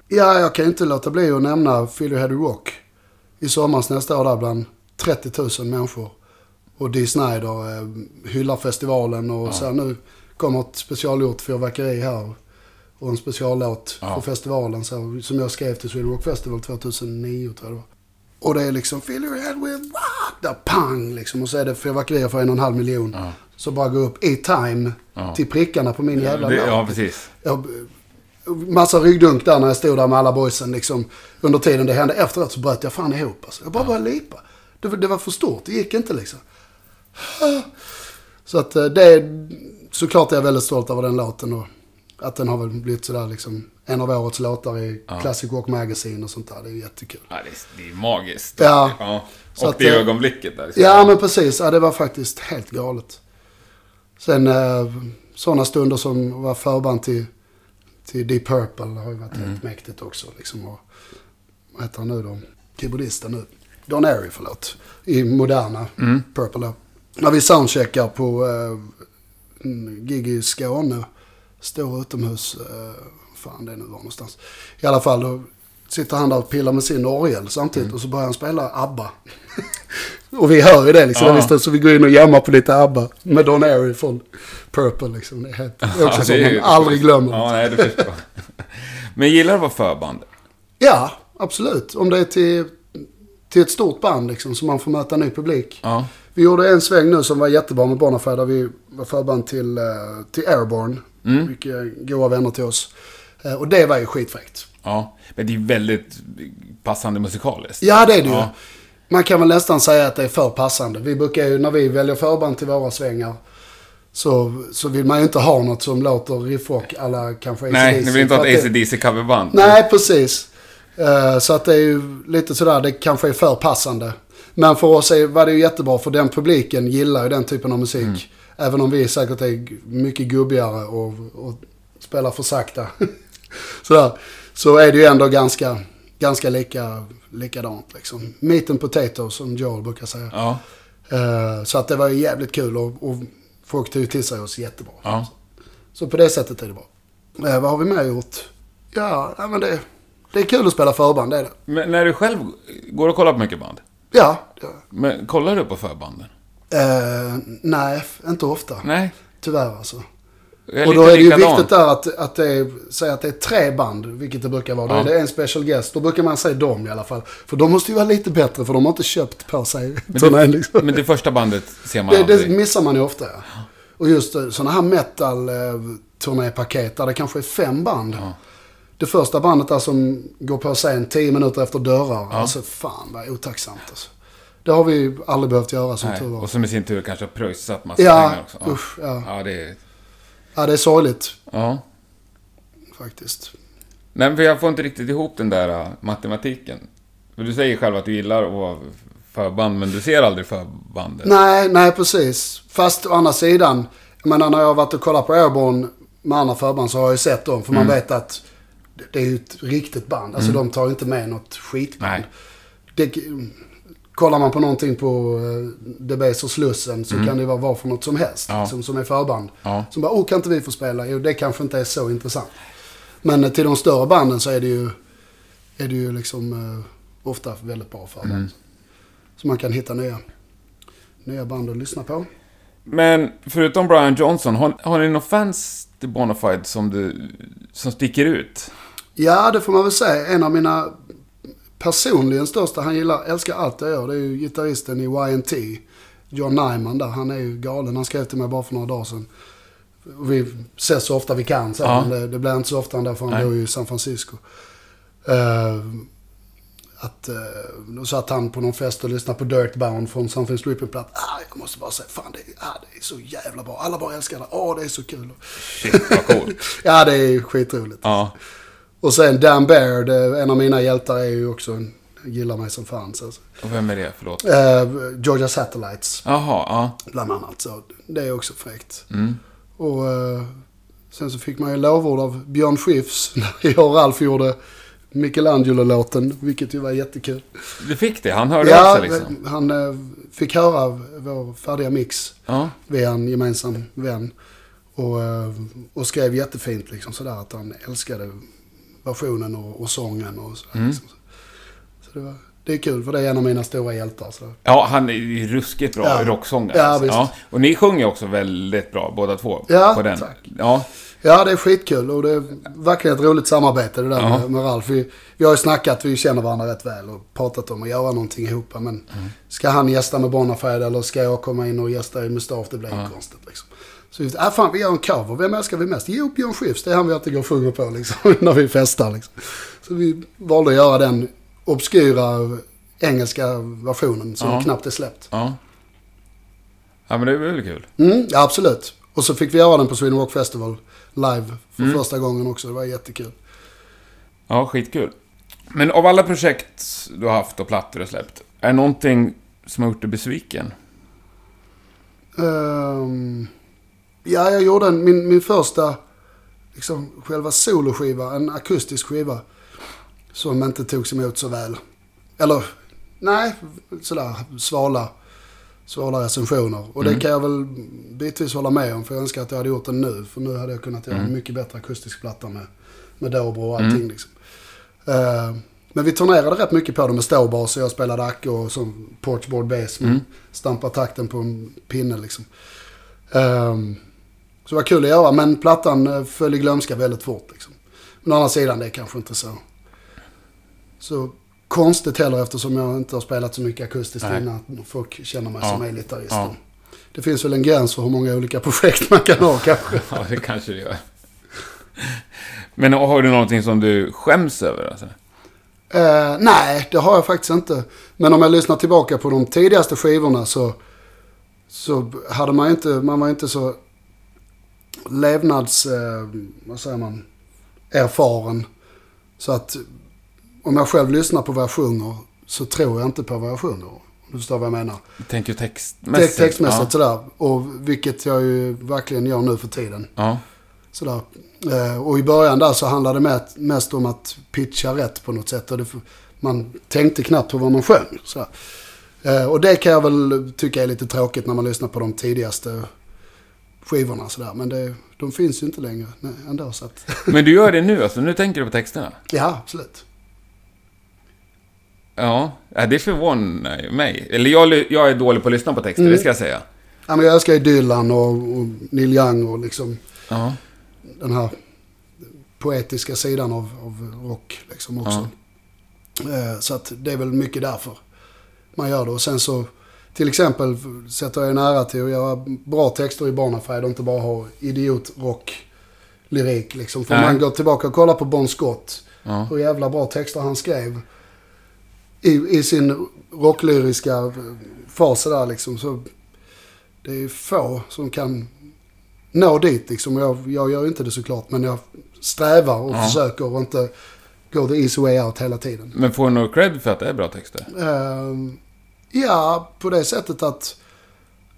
Ja, jag kan inte låta bli att nämna Philly Head Rock. I somras nästa år där bland 30 000 människor. Och Dee Snider eh, hyllar festivalen och så här, nu kommer ett specialgjort fyrverkeri här. Och en speciallåt Ja. för festivalen så som jag skrev till Sweden Rock Festival 2009 tror jag det var. Och det är liksom Fill your head with där pang liksom. Och så är det fyrverkerier för en och en halv miljon. Ja. Så bara gå upp i time Ja. till prickarna på min jävla låt. ja, precis. Jag, massa ryggdunk där när jag stod där med alla boysen liksom. Under tiden det hände efteråt så bröt jag fan ihop alltså. Jag bara började lipa. Det, var- det var för stort, det gick inte liksom. Så att eh, det är, såklart är jag väldigt stolt över den låten och att den har väl blivit sådär liksom en av årets låtar i Ja. Classic Rock Magazine och sånt där. Det är jättekul. Ja, det, är, det är magiskt. Ja. Så Och att, det ögonblicket där. Ja men precis, ja, det var faktiskt helt galet. Sen eh, sådana stunder som var förband till, till Deep Purple har ju varit Mm. helt mäktigt också. Liksom, och, vad heter han nu då? Keyboardisten nu. Don Airy, förlåt. I moderna Mm. Purple då. När vi soundcheckar på eh, gig i Skåne. Står utomhus. Eh, fan det nu var någonstans. I alla fall då sitter han där och pillar med sin orgel samtidigt. Mm. Och så börjar han spela ABBA. [laughs] och vi hör ju det liksom. Ja. Så vi går in och jammar på lite ABBA. Med Don Airy från Purple liksom. Det är, helt, det är också Ja, som man aldrig glömmer. Ja, nej, det förstår. Men gillar du att vara förband? Ja, absolut. Om det är till, till ett stort band liksom, så man får möta ny publik. Ja. Vi gjorde en sväng nu som var jättebra med Bonafide där vi var förband till, eh, till Airborne. Mm. Är goda vänner till oss. Eh, och det var ju skitfräckt. Ja. Men det är väldigt passande musikaliskt. Ja, det är det ju. Ja. Man kan väl nästan säga att det är för passande. Vi brukar ju, när vi väljer förband till våra svängar, så, så vill man ju inte ha något som låter riffrock alla kanske Nej, AC/DC, ni vill inte ha ett att det- AC/DC coverband? Nej, precis. Eh, Så att det är ju lite sådär, det kanske är för passande. Men för oss är, var det ju jättebra, för den publiken gillar ju den typen av musik. Mm. Även om vi säkert är mycket gubbigare och, och spelar för sakta. [laughs] sådär, så är det ju ändå ganska, ganska lika, likadant. Liksom. Meat and potato, som Joel brukar säga. Ja. Eh, Så att det var jävligt kul och, och folk tog till sig oss jättebra. Ja. Så på det sättet är det bra. Eh, vad har vi mer gjort? Ja, nej, men det, det är kul att spela förband, det är det. Men när du själv går och kollar på mycket band? Ja. ja. Men kollar du på förbanden? Eh, nej, inte ofta. Nej. Tyvärr alltså. Och då är det ju likadan. viktigt där att, att det är, säg att det är tre band, vilket det brukar vara. Då Ja. är det en special guest. Då brukar man säga dem i alla fall. För de måste ju vara lite bättre, för de har inte köpt på sig Men turnén [laughs] det, liksom. men det första bandet ser man Det, det aldrig. missar man ju ofta. Ja. Och just sådana här metal-turnépaket där det kanske är fem band. Ja. Det första bandet där som går på scen tio minuter efter dörrar. Alltså fan vad otacksamt alltså. Det har vi aldrig behövt göra som tur Nej. var. Och som i sin tur kanske har pröjsat massa Ja, pengar också. Ja. usch. Ja. ja, det är... ja, det är sorgligt Ja. faktiskt. Nej, men för jag får inte riktigt ihop den där uh, matematiken. För du säger själv att du gillar att vara förband, men du ser aldrig förbandet. Nej, nej precis. Fast å andra sidan, jag menar när jag har varit och kollat på Airborne med andra förband så har jag ju sett dem. För man vet att det- är ju ett riktigt band. Alltså de tar inte med något skitband. Nej. Det, kollar man på någonting på uh, Debase och Slussen så kan det vara vad för något som helst. Ja. Som, som är förband. Ja. Som bara, oh kan inte vi få spela? Jo, det kanske inte är så intressant. Men eh, till de större banden så är det ju, är det ju liksom eh, ofta väldigt bra förband. Mm. Så man kan hitta nya, nya band att lyssna på. Men förutom Brian Johnson, har, har ni några fans till Bonafide som, du, som sticker ut? Ja, det får man väl säga. En av mina personligen största, han gillar, älskar allt jag gör. Det är ju gitarristen i YNT. John Nyman där. Han är ju galen. Han skrev till mig bara för några dagar sedan. Vi ses så ofta vi kan så, Ja. men det, det blir inte så ofta därför han Nej. bor ju i San Francisco. Uh, att, uh, då satt han på någon fest och lyssnade på Dirtbound från Something Stripping-platt. Ah, jag måste bara säga, fan det, är- ah, det är så jävla bra. Alla bara älskar det. Åh, det är så kul. Shit, vad coolt. [laughs] ja, det är skitroligt. ja. Och sen Dan Baird, eh, en av mina hjältar, är ju också en, gillar mig som fan. Så. Och vem är det? Förlåt. Eh, Georgia Satellites, Jaha, ja. bland annat. Så det är också fräckt. Mm. Och eh, sen så fick man ju lovord av Björn Skifs [laughs] när jag och Ralf gjorde Michelangelo-låten, vilket ju var jättekul. Du fick det? Han hörde av Ja, sig liksom? han eh, fick höra vår färdiga mix Ja. via en gemensam vän. Och, eh, och skrev jättefint liksom sådär att han älskade versionen och, och sången och sådär. Mm. Liksom. Så det, var, det är kul för det är en av mina stora hjältar. Så. Ja, han är ju ruskigt bra Ja. rocksångare. Ja, alltså. visst. Och ni sjunger också väldigt bra, båda två. Ja, på den. tack. Ja, Ja, det är skitkul och det är verkligen ett roligt samarbete det där Ja. med, med Ralf. Vi, vi har ju snackat, vi känner varandra rätt väl och pratat om att göra någonting ihop. Men Mm. ska han gästa med Bonafide eller ska jag komma in och gästa i Mustafa? Det blir ju konstigt liksom. Så vi, äh, fan vi gör en cover. Vem älskar vi mest? Jo, Björn Skifs. Det är han vi alltid går och sjunger på liksom, [laughs] när vi festar. Liksom. Så vi valde att göra den obskyra engelska versionen som Ja. knappt är släppt. ja. Ja, men det är väl kul. Mm, ja, absolut. Och så fick vi göra den på Sweden Rock Festival live för Mm. första gången också. Det var jättekul. Ja, skitkul. Men av alla projekt du har haft och plattor du har släppt, är det någonting som har gjort dig besviken? Ehm, ja, jag gjorde en, min, min första liksom, själva soloskiva, en akustisk skiva. Som inte togs emot så väl. Eller, nej, sådär svala, svala recensioner. Och det kan jag väl bitvis hålla med om. För jag önskar att jag hade gjort den nu. För nu hade jag kunnat göra en mycket bättre akustisk platta med, med dobro och allting. Liksom. Ehm, men vi turnerade rätt mycket på det med ståbas och jag spelade acko och som porchboard bass. Men Stampar takten på en pinne liksom. Ehm, så det var kul att göra men plattan eh, föll i glömska väldigt fort liksom. Men å andra sidan det är kanske inte så, så konstigt heller eftersom jag inte har spelat så mycket akustiskt Nej. innan. Folk känner mig Ja. som elgitarrist. Ja. Det finns väl en gräns för hur många olika [laughs] projekt man kan ha kanske. [laughs] Ja, det kanske det gör. Men har du någonting som du skäms över? Alltså? Eh, nej, det har jag faktiskt inte. Men om jag lyssnar tillbaka på de tidigaste skivorna så, så hade man inte, man var inte så levnads, eh, vad säger man, erfaren. Så att om jag själv lyssnar på vad jag sjunger så tror jag inte på vad jag sjunger. Om Du förstår vad jag menar. Jag tänker ju Text, textmässigt. textmässigt sådär. Och vilket jag ju verkligen gör nu för tiden. Ja. Sådär. Eh, och i början där så handlade det mest, mest om att pitcha rätt på något sätt. Och det, man tänkte knappt på vad man sjöng. Sådär. Eh, och det kan jag väl tycka är lite tråkigt när man lyssnar på de tidigaste skivorna. Sådär. Men det, de finns ju inte längre nej, ändå. Så att, [laughs] Men du gör det nu alltså? Nu tänker du på texterna? ja, absolut. Ja, ja, det förvånar mig. Eller jag, jag är dålig på att lyssna på texter, Mm. det ska jag säga. Ja, men jag älskar ju Dylan och, och Neil Young och liksom Ja. den här poetiska sidan av, av rock liksom också. Eh, Så att det är väl mycket därför man gör det. Och sen så till exempel sätter jag nära till att göra bra texter i Barnafide och inte bara ha idiotrock-lyrik. Liksom. För Nej. man går tillbaka och kollar på Bon Scott. Ja. Hur jävla bra texter han skrev. I, i sin rocklyriska fas där liksom. Så det är få som kan nå dit liksom. Jag, jag gör inte det såklart. Men jag strävar och Ja. försöker och inte gå the easy way out hela tiden. Men får du någon cred för att det är bra texter? Ehm, ja, på det sättet att,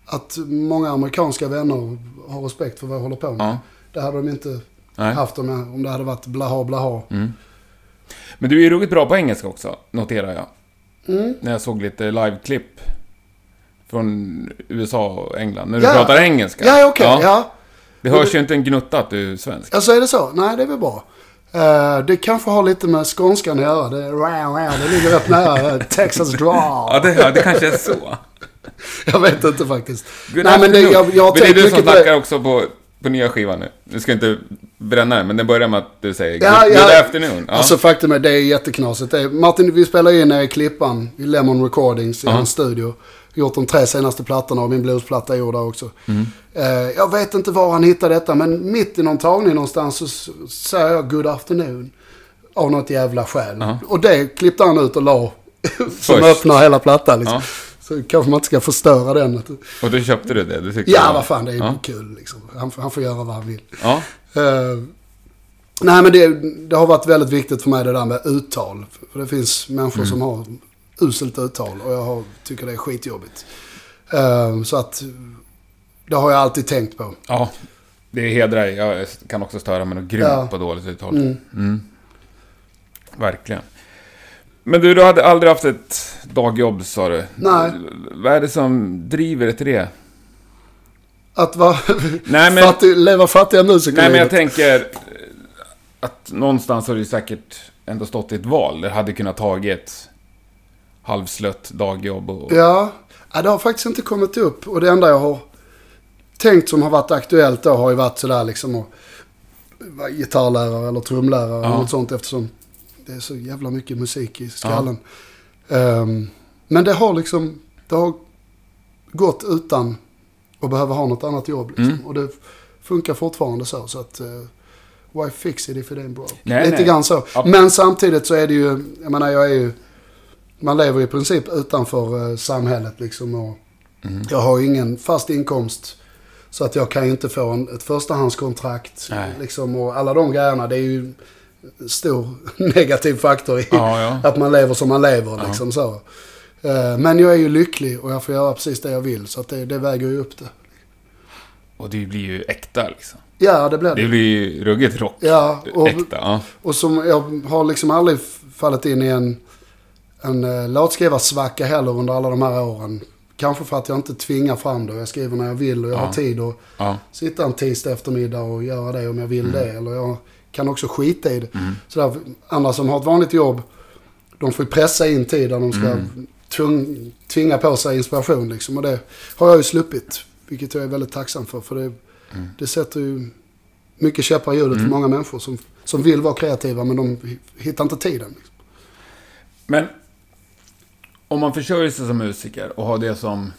att många amerikanska vänner har respekt för vad jag håller på med. Ja. Det hade de inte Nej. haft om, jag, om det hade varit blaha blaha. Mm. Men du är ju ruggigt bra på engelska också, noterar jag. Mm. När jag såg lite live-klipp från USA och England. När du Ja. pratar engelska. Ja, okej. ja. Det hörs ju inte en gnutta att du är svensk. Alltså är det så? Nej, det är väl bra. Eh, det kanske har lite med skånskan att göra. Det, wow, wow, det ligger rätt nära eh, Texas draw. Ja, det, ja, det kanske är så. [laughs] Jag vet inte faktiskt. Good Nej, men det, jag, jag har men det är tänkt du som snackar också på, på nya skivan nu. Nu ska inte bränna den, men den börjar med att du säger Ja, good, ja. good afternoon. Ja. Alltså faktum är, det är jätteknasigt. Det är, Martin, vi spelar in nere i Klippan i Lemon Recordings i Ja. hans studio. Gjort de tre senaste plattorna och min bluesplatta är gjord där också. Mm. Eh, jag vet inte var han hittade detta, men mitt i någon tagning någonstans så säger jag good afternoon. Av något jävla skäl. Ja. Och det klippte han ut och la. [laughs] som Först. öppnar hela plattan liksom. Ja. Så kanske man inte ska förstöra den. Och då köpte du det? Du tyckte Ja, vad fan, det är ju ja. kul liksom. Han, får- han får göra vad han vill. Eh, nej, men det, det har varit väldigt viktigt för mig det där med uttal. För det finns människor som har uselt uttal och jag har, tycker det är skitjobbigt. Eh, så att det har jag alltid tänkt på. ja. Det hedrar. Jag kan också störa mig något grymt Ja. på dåligt uttal. Mm. Mm. Verkligen. Men du, du hade aldrig haft ett dagjobb, sa du. Nej. Vad är det som driver dig till det? Att vara [laughs] Nej, men- fattig, leva fattiga musiker. Nej, men jag tänker att någonstans har du säkert ändå stått i ett val. Det hade kunnat tagit halvslött dagjobb och... Ja, ja, det har faktiskt inte kommit upp. Och det enda jag har tänkt som har varit aktuellt då har ju varit sådär liksom att vara gitarrlärare eller trumlärare eller Ja. något sånt eftersom det är så jävla mycket musik i skallen. Ehm, men det har liksom, det har gått utan att behöva ha något annat jobb. Liksom. Mm. Och det funkar fortfarande så. så att, uh, why fix it if it ain't broke? Nej, Lite nej. grann så. Ja. Men samtidigt så är det ju, jag menar jag är ju, man lever i princip utanför eh, samhället liksom. Och Mm. Jag har ingen fast inkomst. Så att jag kan ju inte få en, ett förstahandskontrakt. Nej. Liksom, och alla de grejerna, det är ju stor [laughs] negativ faktor i Ja, ja. att man lever som man lever. Ja. Liksom, så. Eh, Men jag är ju lycklig och jag får göra precis det jag vill. Så att det, det väger ju upp det. Och det blir ju äkta liksom. Ja, det blir Det det. blir ju ruggigt rock. Ja, och, Äkta, ja. och som jag har liksom aldrig fallit in i en, en uh, låtskrivarsvacka heller under alla de här åren. Kanske för att jag inte tvingar fram det. Jag skriver när jag vill och jag Ja. har tid att ja. sitta en tisdag eftermiddag och göra det om jag vill Mm. det. Eller jag kan också skita i det. Sådär, andra som har ett vanligt jobb, de får pressa in tid där de ska Mm. tvung, tvinga på sig inspiration. Liksom. Och det har jag ju sluppit. Vilket jag är väldigt tacksam för. För det, Mm. det sätter ju mycket käppar i hjulet för många människor som, som vill vara kreativa men de hittar inte tiden. Liksom. Men om man försörjer sig som musiker och har det som...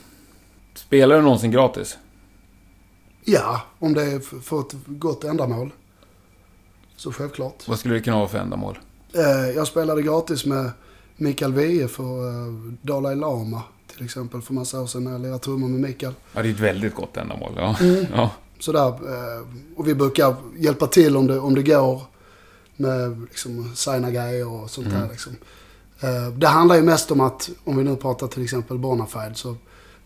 Spelar du någonsin gratis? Ja, om det är för ett gott ändamål. Så självklart. Vad skulle det kunna vara för ändamål? Eh, jag spelade gratis med Mikael Wiehe för eh, Dalai Lama till exempel för massa år sedan när jag lirade trummor med Mikael. Ja, det är ett väldigt gott ändamål. Ja. Mm. [laughs] ja. Sådär, eh, och vi brukar hjälpa till om det, om det går med liksom, signa grejer och sånt Mm. där. Liksom. Eh, det handlar ju mest om att, om vi nu pratar till exempel Bonafide, så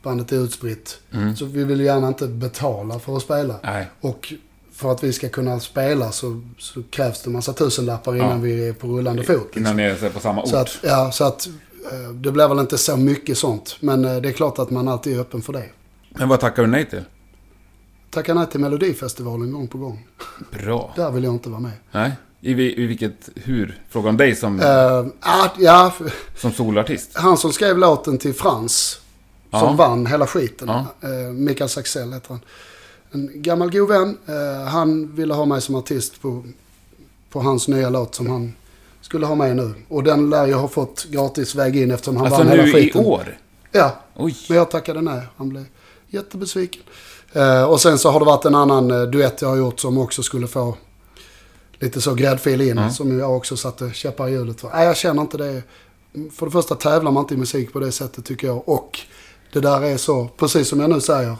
bandet är utspritt. Mm. Så vi vill ju gärna inte betala för att spela. Nej. Och för att vi ska kunna spela så, så krävs det en massa tusenlappar innan Ja. vi är på rullande fot. Liksom. Innan ni är på samma ort. Så att, ja, så att eh, det blir väl inte så mycket sånt. Men eh, det är klart att man alltid är öppen för det. Men vad tackar du nej till? Tackar nej till Melodifestivalen gång på gång. Bra. Där vill jag inte vara med. Nej. I, i vilket... Hur? Fråga om dig som, Uh, ja, som solartist. han som skrev låten till Frans. Som Ja. vann hela skiten. Ja. Uh, Mikael Saxell heter han. en gammal god vän. Eh, han ville ha mig som artist på, på hans nya låt som han skulle ha med nu. Och den lär jag ha fått gratis väg in eftersom han Alltså vann hela nu i skiten. år? Ja, Oj. men jag tackade nej. Han blev jättebesviken. Och sen så har det varit en annan duett jag har gjort som också skulle få lite så gräddfil in. Mm. Som jag också satte käppar i hjulet för. Nej, jag känner inte det. För det första tävlar man inte i musik på det sättet tycker jag. Och det där är så, precis som jag nu säger.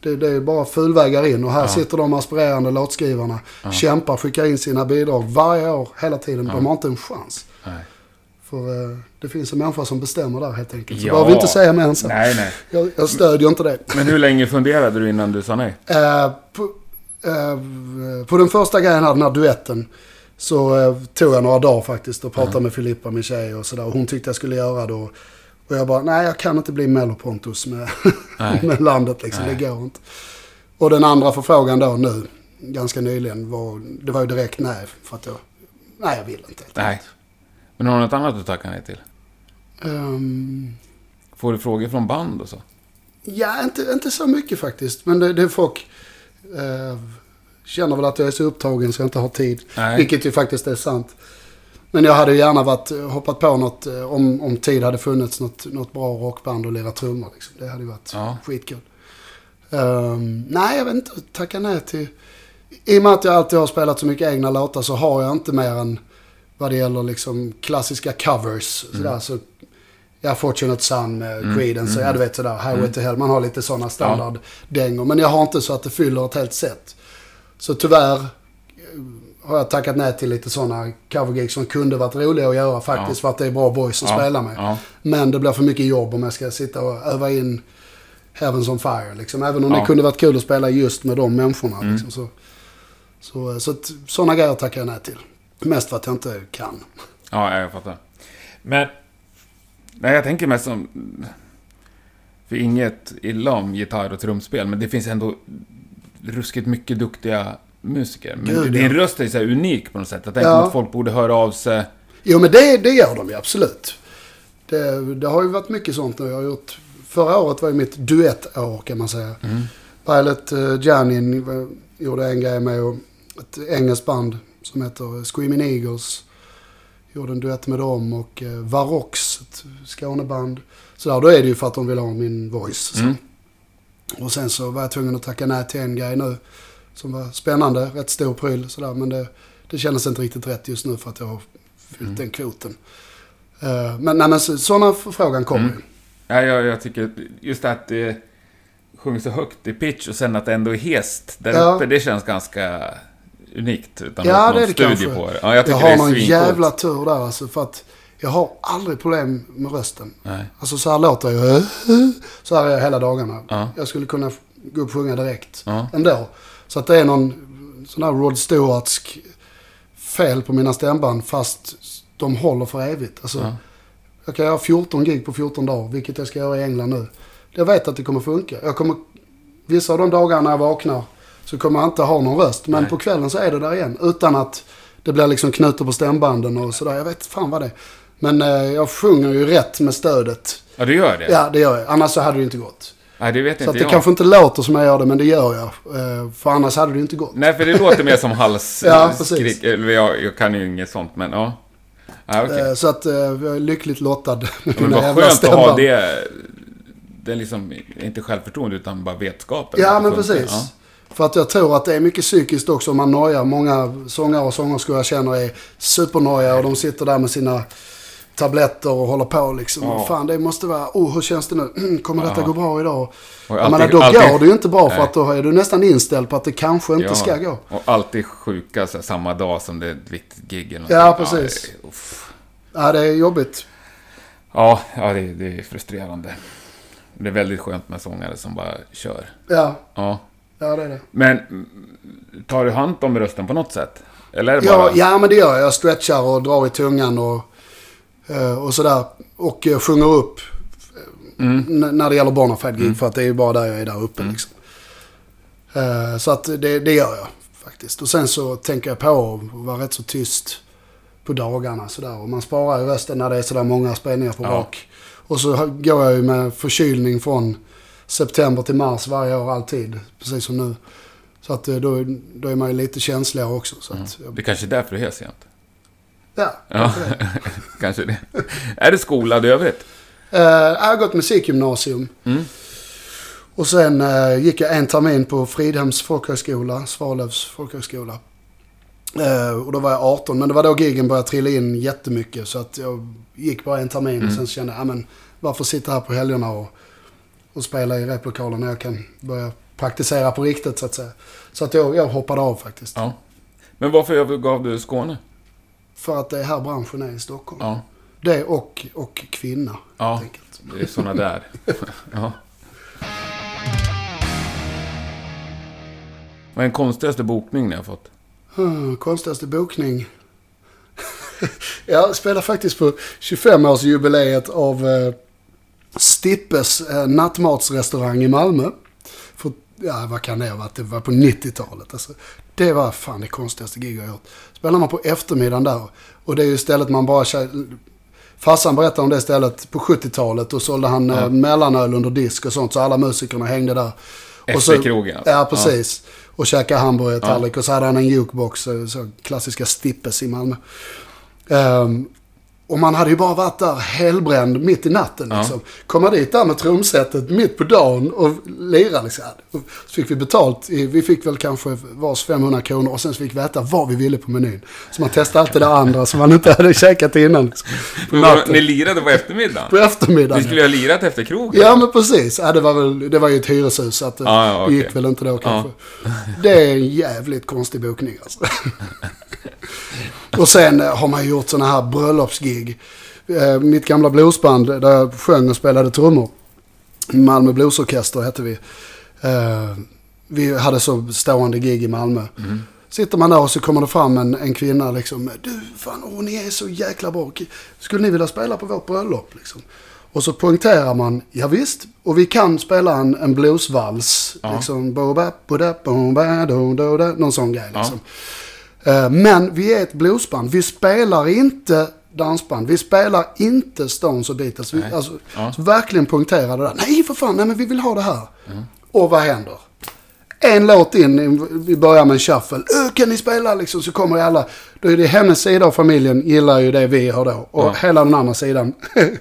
Det, det är bara fulvägar in och här sitter de aspirerande låtskrivarna. Kämpar, skickar in sina bidrag varje år, hela tiden. De har inte en chans. Nej. För eh, det finns en människa som bestämmer där helt enkelt. Så Ja. behöver vi inte säga mer än så. Nej, nej. Jag, jag stödjer inte det. Men hur länge funderade du innan du sa nej? Eh, på, på den första grejen här, den här duetten. Så eh, tog jag några dagar faktiskt och pratade med Filippa, min tjej och sådär. Hon tyckte jag skulle göra det. Och, och jag bara, nej jag kan inte bli Mellopontus med, [laughs] med landet liksom. Nej. Det går inte. Och den andra förfrågan då nu, ganska nyligen, var, det var ju direkt nej. För att jag, nej jag vill inte helt Nej. Men har du något annat du tackar nej till? Ehm, Får du frågor från band och så? Ja, inte, inte så mycket faktiskt. Men det, det är folk eh, känner väl att jag är så upptagen så jag inte har tid. Nej. Vilket ju faktiskt är sant. Men jag hade ju gärna varit, eh, hoppat på något, eh, om, om tid hade funnits, något, något bra rockband och lira trummor. Liksom. Det hade ju varit Ja. skitkul. Ehm, nej, jag vet inte. Tacka nej till... I och med att jag alltid har spelat så mycket egna låtar så har jag inte mer än vad det gäller liksom klassiska covers. Sådär, så, ja, Fortunate Son med Creedence, ja du vet sådär, Highway to Hell. Man har lite sådana standarddängor. Men jag har inte så att det fyller ett helt set. Så tyvärr eh, har jag tackat nej till lite sådana covergigs som kunde varit roliga att göra faktiskt. För att det är bra boys som Ja, spelar med. ja. Men det blir för mycket jobb om jag ska sitta och öva in Heavens on Fire. Liksom. Även om Ja. det kunde varit kul att spela just med de människorna. Liksom, så så, så att, sådana grejer tackar jag nej till. Mest för att jag inte kan. Ja, jag fattar. Men... Nej, jag tänker mest som... För inget illa om gitarr och trumspel, men det finns ändå ruskigt mycket duktiga musiker. Men Gud, din ja. röst är så unik på något sätt. Jag tänker Ja. att folk borde höra av sig. Jo men det, det gör de ju absolut. Det, det har ju varit mycket sånt nu. Jag har gjort, förra året var ju mitt duettår kan man säga. Mm. Pilot uh, Janin eh, gjorde en grej med och ett engelskt band som heter Screaming Eagles. Gjorde en duett med dem och uh, Varox, ett Skåneband. Så där, då är det ju för att de vill ha min voice. Mm. Och sen så var jag tvungen att tacka nej till en grej nu. Som var spännande, rätt stor pryl sådär. Men det, det kändes inte riktigt rätt just nu för att jag har fyllt Mm. den kvoten. Eh, men nej, men så- sådana förfrågan kommer Mm. ju. Ja, jag, jag tycker just att det sjunger så högt i pitch och sen att det ändå är hest där Ja. uppe, det känns ganska unikt. Utan Ja, det är det kanske. på det. Ja, jag Jag, har det är någon jävla tur där alltså. För att jag har aldrig problem med rösten. Nej. Alltså så här låter jag. Så här är jag hela dagarna. Ja. Jag skulle kunna gå upp och sjunga direkt Ja. ändå. Så att det är någon sån här Rod Stewartsk fel på mina stämband fast de håller för evigt. Alltså, Ja. Jag kan göra 14 gig på 14 dagar, vilket jag ska göra i England nu. Jag vet att det kommer funka. Jag kommer, vissa av de dagarna när jag vaknar så kommer jag inte ha någon röst. Men Nej. på kvällen så är det där igen. Utan att det blir liksom knutor på stämbanden och sådär. Jag vet fan vad det är. Men eh, jag sjunger ju rätt med stödet. Ja, du gör det? Ja, det gör jag. Annars så hade det inte gått. Nej, det vet Så inte att det jag. kanske inte låter som jag gör det, men det gör jag. Eh, för annars hade det inte gått. Nej, för det låter mer som [laughs] Ja, halsskrik. precis. Eller jag, jag kan ju inget sånt, men ja. Ja, okej. Eh, Så att eh, jag är lyckligt lottad [laughs] med Men mina jävla skönt att ha stämband. det. Det är liksom inte självförtroende utan bara vetskapen. Ja, men precis. För att jag tror att det är mycket psykiskt också man nojar. Många sångare och sångerskor jag känner är supernoja och de sitter där med sina tabletter och håller på liksom. Ja. Fan, det måste vara, oh hur känns det nu? [clears throat] Kommer detta Ja. gå bra idag? Och alltid- menar, då alltid- går det ju inte bra för att då är du nästan inställd på att det kanske inte Ja, ska gå. Och alltid sjuka så här, samma dag som det är ett viktigt gig eller Ja, precis. det är- uff. Ja, det är jobbigt. Ja, ja det, det är frustrerande. Det är väldigt skönt med sångare som bara kör. Ja, Ja. Ja det är det. Men mm, tar du hand om rösten på något sätt? Eller det Ja, bara... ja, men det gör jag. Jag stretchar och drar i tungan och, eh, och sådär. Och eh, sjunger upp Mm. när det gäller Bonafide gig. För att det är ju bara där jag är där uppe liksom. Eh, Så att det, det gör jag faktiskt. Och sen så tänker jag på att vara rätt så tyst på dagarna sådär. Och man sparar ju rösten när det är sådär många spelningar på Ja. rak. Och så går jag ju med förkylning från september till mars varje år alltid. Precis som nu. Så att eh, då, då är man ju lite känsligare också. Så att, Det är kanske är därför du är sent. ja. Ja, kanske [laughs] det. Är du skolad i övrigt? Eh, jag har gått musikgymnasium. Mm. Och sen eh, gick jag en termin på Fridhems folkhögskola, Svalövs folkhögskola. Eh, och då var jag 18, men det var då giggen började trilla in jättemycket. Så att jag gick bara en termin Mm. och sen kände jag, "Ja, men varför sitta här på helgerna och, och spela i replokalen när jag kan börja praktisera på riktigt så att säga. Så att jag, jag hoppade av faktiskt. Ja. Men varför övergav du Skåne? För att det är här branschen är i Stockholm. Ja. Det och, och kvinna, Ja, helt enkelt. det är såna där. [laughs] Ja. Vad är den konstigaste bokning ni har fått? Hmm, konstigaste bokning. [laughs] jag spelar faktiskt på 25-årsjubileet av eh, Stippes eh, nattmatsrestaurang i Malmö. För, ja, vad kan det ha varit? Det var på 90-talet. Alltså, det var fan det konstigaste gig jag gjort. Spelar man på eftermiddagen där. Och det är ju stället man bara... Farsan berättade om det stället på 70-talet. Då sålde han eh, mellanöl under disk och sånt. Så alla musikerna hängde där. Och så- Efter krogen alltså. Ja, precis. Och käka hamburgertallrik. Och så hade han en jukebox, eh, så klassiska Stippes i Malmö. Ehm, och man hade ju bara varit där helbränd mitt i natten. Ja. Liksom. Komma dit där med trumsetet mitt på dagen och lira. Liksom. Och Så fick vi betalt. i- Vi fick väl kanske vars 500 kronor och sen så fick vi veta vad vi ville på menyn. Så man testade allt det där andra som man inte hade käkat innan. Liksom, natten. Ni lirade på eftermiddagen? På eftermiddagen. Ni skulle ju ha lirat efter krogen? Ja men precis. Ja, det, var väl, det var ju ett hyreshus så att det Ja, ja, okej. gick väl inte då kanske. Det är en jävligt konstig bokning alltså. [laughs] och sen har man gjort sådana här bröllopsgig. Eh, Mitt gamla bluesband där jag sjöng och spelade trummor. Malmö Bluesorkester hette vi. Eh, Vi hade så stående gig i Malmö. Sitter man där och så kommer det fram en, en kvinna liksom. Du, fan, åh, ni är så jäkla bra. Skulle ni vilja spela på vårt bröllop? Liksom. Och så poängterar man, ja visst. Och vi kan spela en, en bluesvals. Ja. Liksom, någon sån grej Ja. liksom. Eh, Men vi är ett bluesband. Vi spelar inte dansband. Vi spelar inte Stones och Beatles. Vi, alltså, Ja. så verkligen poängtera det där. Nej för fan, nej men vi vill ha det här. Och vad händer? En låt in, vi börjar med en shuffle. "Ö, Kan ni spela liksom? Så kommer alla. Då är det hennes sida av familjen gillar ju det vi gör då. Och Ja. hela den andra sidan. [laughs]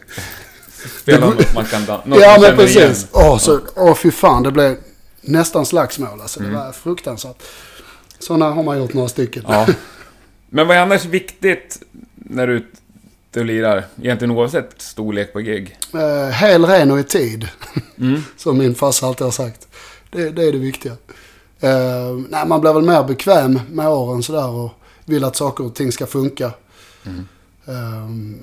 Spela något man kan dan- något ja men precis. Åh, så, åh fy fan. Det blev nästan slagsmål alltså. Mm. Det var fruktansvärt. Sådana har man gjort några stycken. Ja. [laughs] Men vad är annars viktigt när du ute och lirar? Egentligen oavsett storlek på gig. Eh, hel, ren och i tid. [laughs] Mm. Som min farsa alltid har sagt. Det, det är det viktiga. Eh, nej, man blir väl mer bekväm med åren sådär och vill att saker och ting ska funka. Mm. Eh,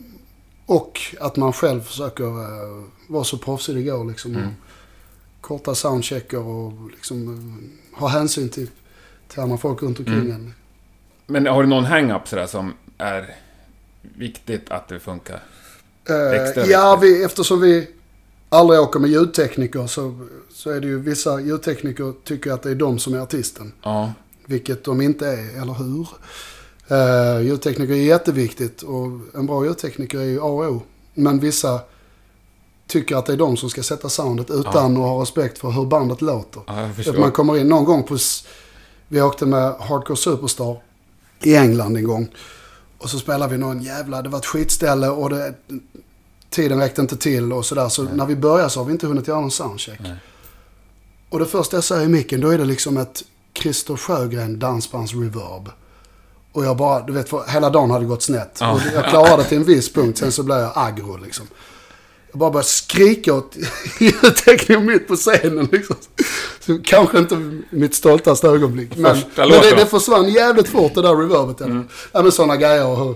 och att man själv försöker eh, vara så proffsig det går liksom. Mm. Och korta soundchecker och liksom eh, ha hänsyn till, till andra folk runt omkring Mm. en. Men har du någon hang-up sådär som är viktigt att det funkar? Eh, Extra ja, vi, eftersom vi aldrig åker med ljudtekniker så, så är det ju vissa ljudtekniker tycker att det är de som är artisten. Ja. Vilket de inte är, eller hur? Uh, ljudtekniker är jätteviktigt och en bra ljudtekniker är ju A och O. Men vissa tycker att det är de som ska sätta soundet utan att ha respekt för hur bandet låter. ja, Att man kommer in någon gång på... Vi åkte med Hardcore Superstar i England en gång. Och så spelade vi någon jävla... Det var ett skitställe och det, tiden räckte inte till och sådär. Så när vi började så har vi inte hunnit göra någon soundcheck. Nej. Och det första jag säger i micken, då är det liksom ett Christer Sjögren dansbandsreverb. Och jag bara, du vet, för hela dagen hade gått snett. Ja. Och jag klarade till en viss punkt, sen så blev jag aggro liksom. Jag bara började skrika åt [laughs] ljudteknikern mitt på scenen liksom. Så kanske inte mitt stoltaste ögonblick. Men, men det, det försvann jävligt fort det där reverbet. Mm. Ja men sådana grejer. Hur,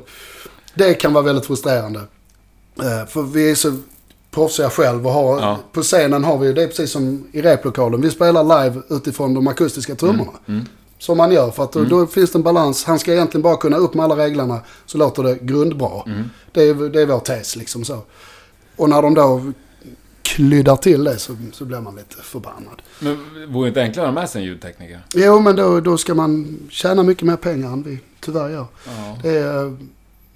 det kan vara väldigt frustrerande. Eh, för vi är så proffsiga själv och har, Ja. på scenen har vi, det är precis som i replokalen. Vi spelar live utifrån de akustiska trummorna. Mm. Som man gör, för att då, då finns det en balans. Han ska egentligen bara kunna upp med alla reglerna så låter det grundbra. Mm. Det, är, det är vår tes liksom så. Och när de då kryddar till det så, så blir man lite förbannad. Men vore det inte enklare att ha med sig en ljudtekniker? Jo, men då, då ska man tjäna mycket mer pengar än vi tyvärr gör. Ja. Det är,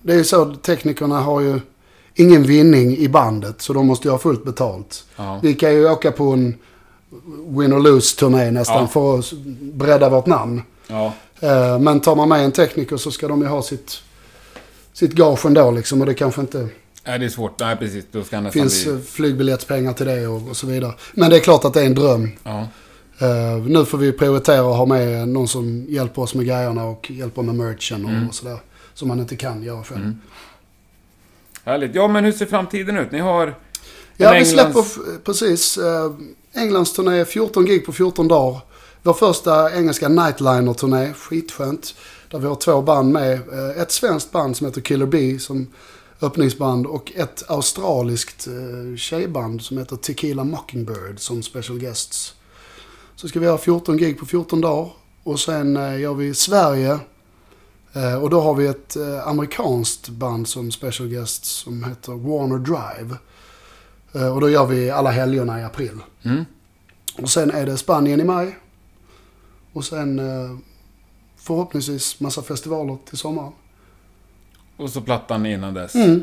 det är så, teknikerna har ju ingen vinning i bandet så de måste ju ha fullt betalt. Ja. Vi kan ju åka på en win or lose-turné nästan Ja. för att bredda vårt namn. Ja. Eh, Men tar man med en tekniker så ska de ju ha sitt, sitt gage ändå liksom. Och det kanske inte Nej, det är svårt. Nej, precis. Då ska nästan finns bli... eh, flygbiljettspengar till det och, och så vidare. Men det är klart att det är en dröm. Ja. Eh, nu får vi prioritera att ha med någon som hjälper oss med grejerna och hjälper med merchen och, Mm. och sådär. Som man inte kan göra själv. Mm. Härligt. Ja, men hur ser framtiden ut? Ni har... Ja, en vi Englands- släpper precis. Eh, Englands turné, 14 gig på 14 dagar. Vår första engelska nightliner-turné, skitskönt. Där vi har två band med. Eh, ett svenskt band som heter Killer Bee som öppningsband och ett australiskt eh, tjejband som heter Tequila Mockingbird som special guests. Så ska vi ha 14 gig på 14 dagar. Och sen eh, gör vi Sverige. Eh, och då har vi ett eh, amerikanskt band som special guests som heter Warner Drive. Eh, Och då gör vi alla helgerna i april. Mm. Och sen är det Spanien i maj. Och sen eh, förhoppningsvis massa festivaler till sommaren. Och så plattan innan dess. Mm.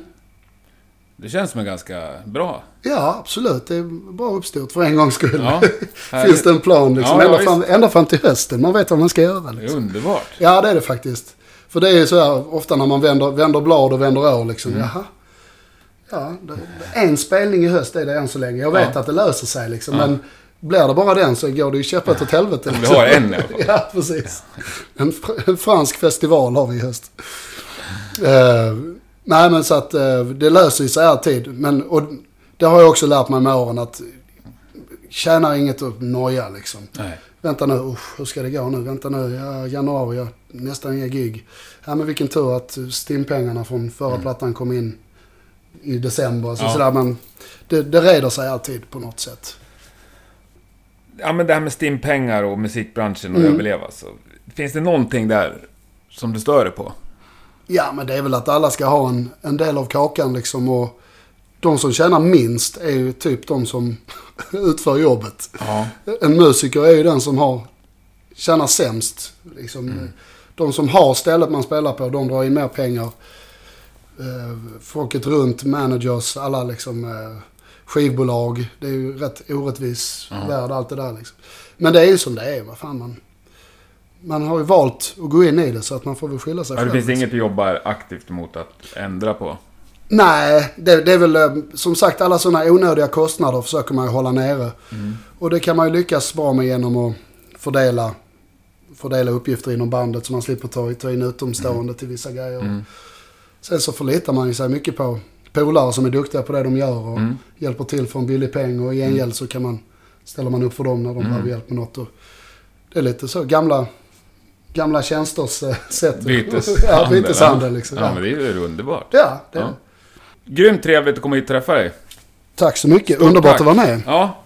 Det känns som en ganska bra. Ja, absolut. Det är bra uppstått för en gångs skull. Ja, [laughs] Finns det en plan liksom. Ja, ända, fram, ända fram till hösten. Man vet vad man ska göra. Det är Liksom. underbart. Ja, det är det faktiskt. För det är ju så här ofta när man vänder, vänder blad och vänder år liksom. Mm. Jaha. Ja, det, en spelning i höst är det än så länge. Jag vet Ja. att det löser sig liksom. Ja. Men blir det bara den så går det ju käpprätt åt helvete. Vi liksom. har en i alla fall. [laughs] Ja, precis. En, en fransk festival har vi i höst. Eh, nej, men så att eh, det löser sig alltid. Men, och det har jag också lärt mig med åren att tjänar inget att noja liksom. Nej. Vänta nu, usch, hur ska det gå nu? Vänta nu, ja, januari, ja, nästan inga gig. Ja, men vilken tur att Stimpengarna från förra plattan kom in i december. Så Ja. sådär, men det, det reder sig alltid på något sätt. Ja, men det här med stimpengar och musikbranschen och Mm. överleva. Så, finns det någonting där som du stör dig på? Ja, men det är väl att alla ska ha en, en del av kakan liksom. Och de som tjänar minst är ju typ de som [laughs] utför jobbet. Ja. En musiker är ju den som har tjänar sämst. Liksom. De som har stället man spelar på, de drar in mer pengar. Eh, folket runt, managers, alla liksom eh, skivbolag. Det är ju rätt orättvis Ja. värld allt det där liksom. Men det är ju som det är, vad fan man... Man har ju valt att gå in i det så att man får väl skylla sig Ja, det själv. finns liksom. inget du jobbar aktivt mot att ändra på? Nej, det, det är väl eh, som sagt alla sådana onödiga kostnader försöker man ju hålla nere. Och det kan man ju lyckas bra med genom att fördela, fördela uppgifter inom bandet så man slipper ta, ta in utomstående till vissa grejer. Mm. Sen så förlitar man ju sig mycket på polare som är duktiga på det de gör och Mm. hjälper till för en billig peng. Och i gengäld så kan man, ställer man upp för dem när de Mm. behöver hjälp med något. Och det är lite så gamla, gamla tjänsters sätt. Byteshandel. ja, byteshandel liksom. Ja, Ja, men det är ju underbart. ja, det är Ja. Grymt trevligt att komma hit och träffa dig. Tack så mycket. Stort Underbart tack. att vara med. Ja.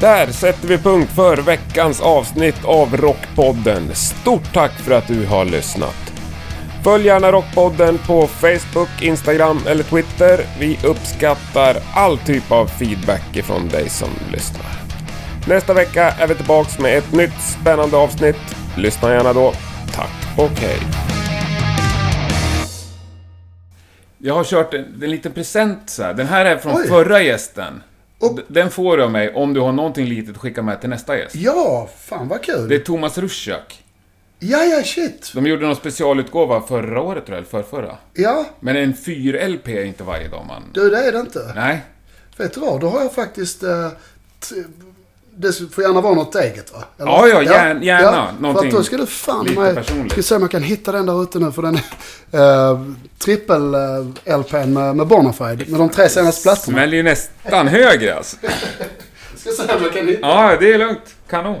Där sätter vi punkt för veckans avsnitt av Rockpodden. Stort tack för att du har lyssnat. Följ gärna Rockpodden på Facebook, Instagram eller Twitter. Vi uppskattar all typ av feedback ifrån dig som lyssnar. Nästa vecka är vi tillbaks med ett nytt spännande avsnitt. Lyssna gärna då. Tack och hej. Jag har kört en, en liten present så här. Den här är från Oj. förra gästen. Och- Den får du av mig om du har någonting litet att skicka med till nästa gäst. Ja, fan vad kul. Det är Thomas Rusiak. Ja, ja, shit. De gjorde någon specialutgåva förra året tror jag, eller förrförra. Ja, Men en 4-LP är inte varje dag man... du det är det inte. Nej. Vet du vad, då har jag faktiskt... Eh, det får gärna vara något eget va? Eller? Ja, ja, gärna- gärna. För Någonting att då ska du fan lite med... personligt. Ska se om jag kan hitta den där ute nu för den är... Uh, trippel uh, LPn med, med Bonafide. Med de tre senaste plattorna. Smäller ju nästan högre alltså. [laughs] Ska se om jag kan hitta. Ja, det är lugnt. Kanon.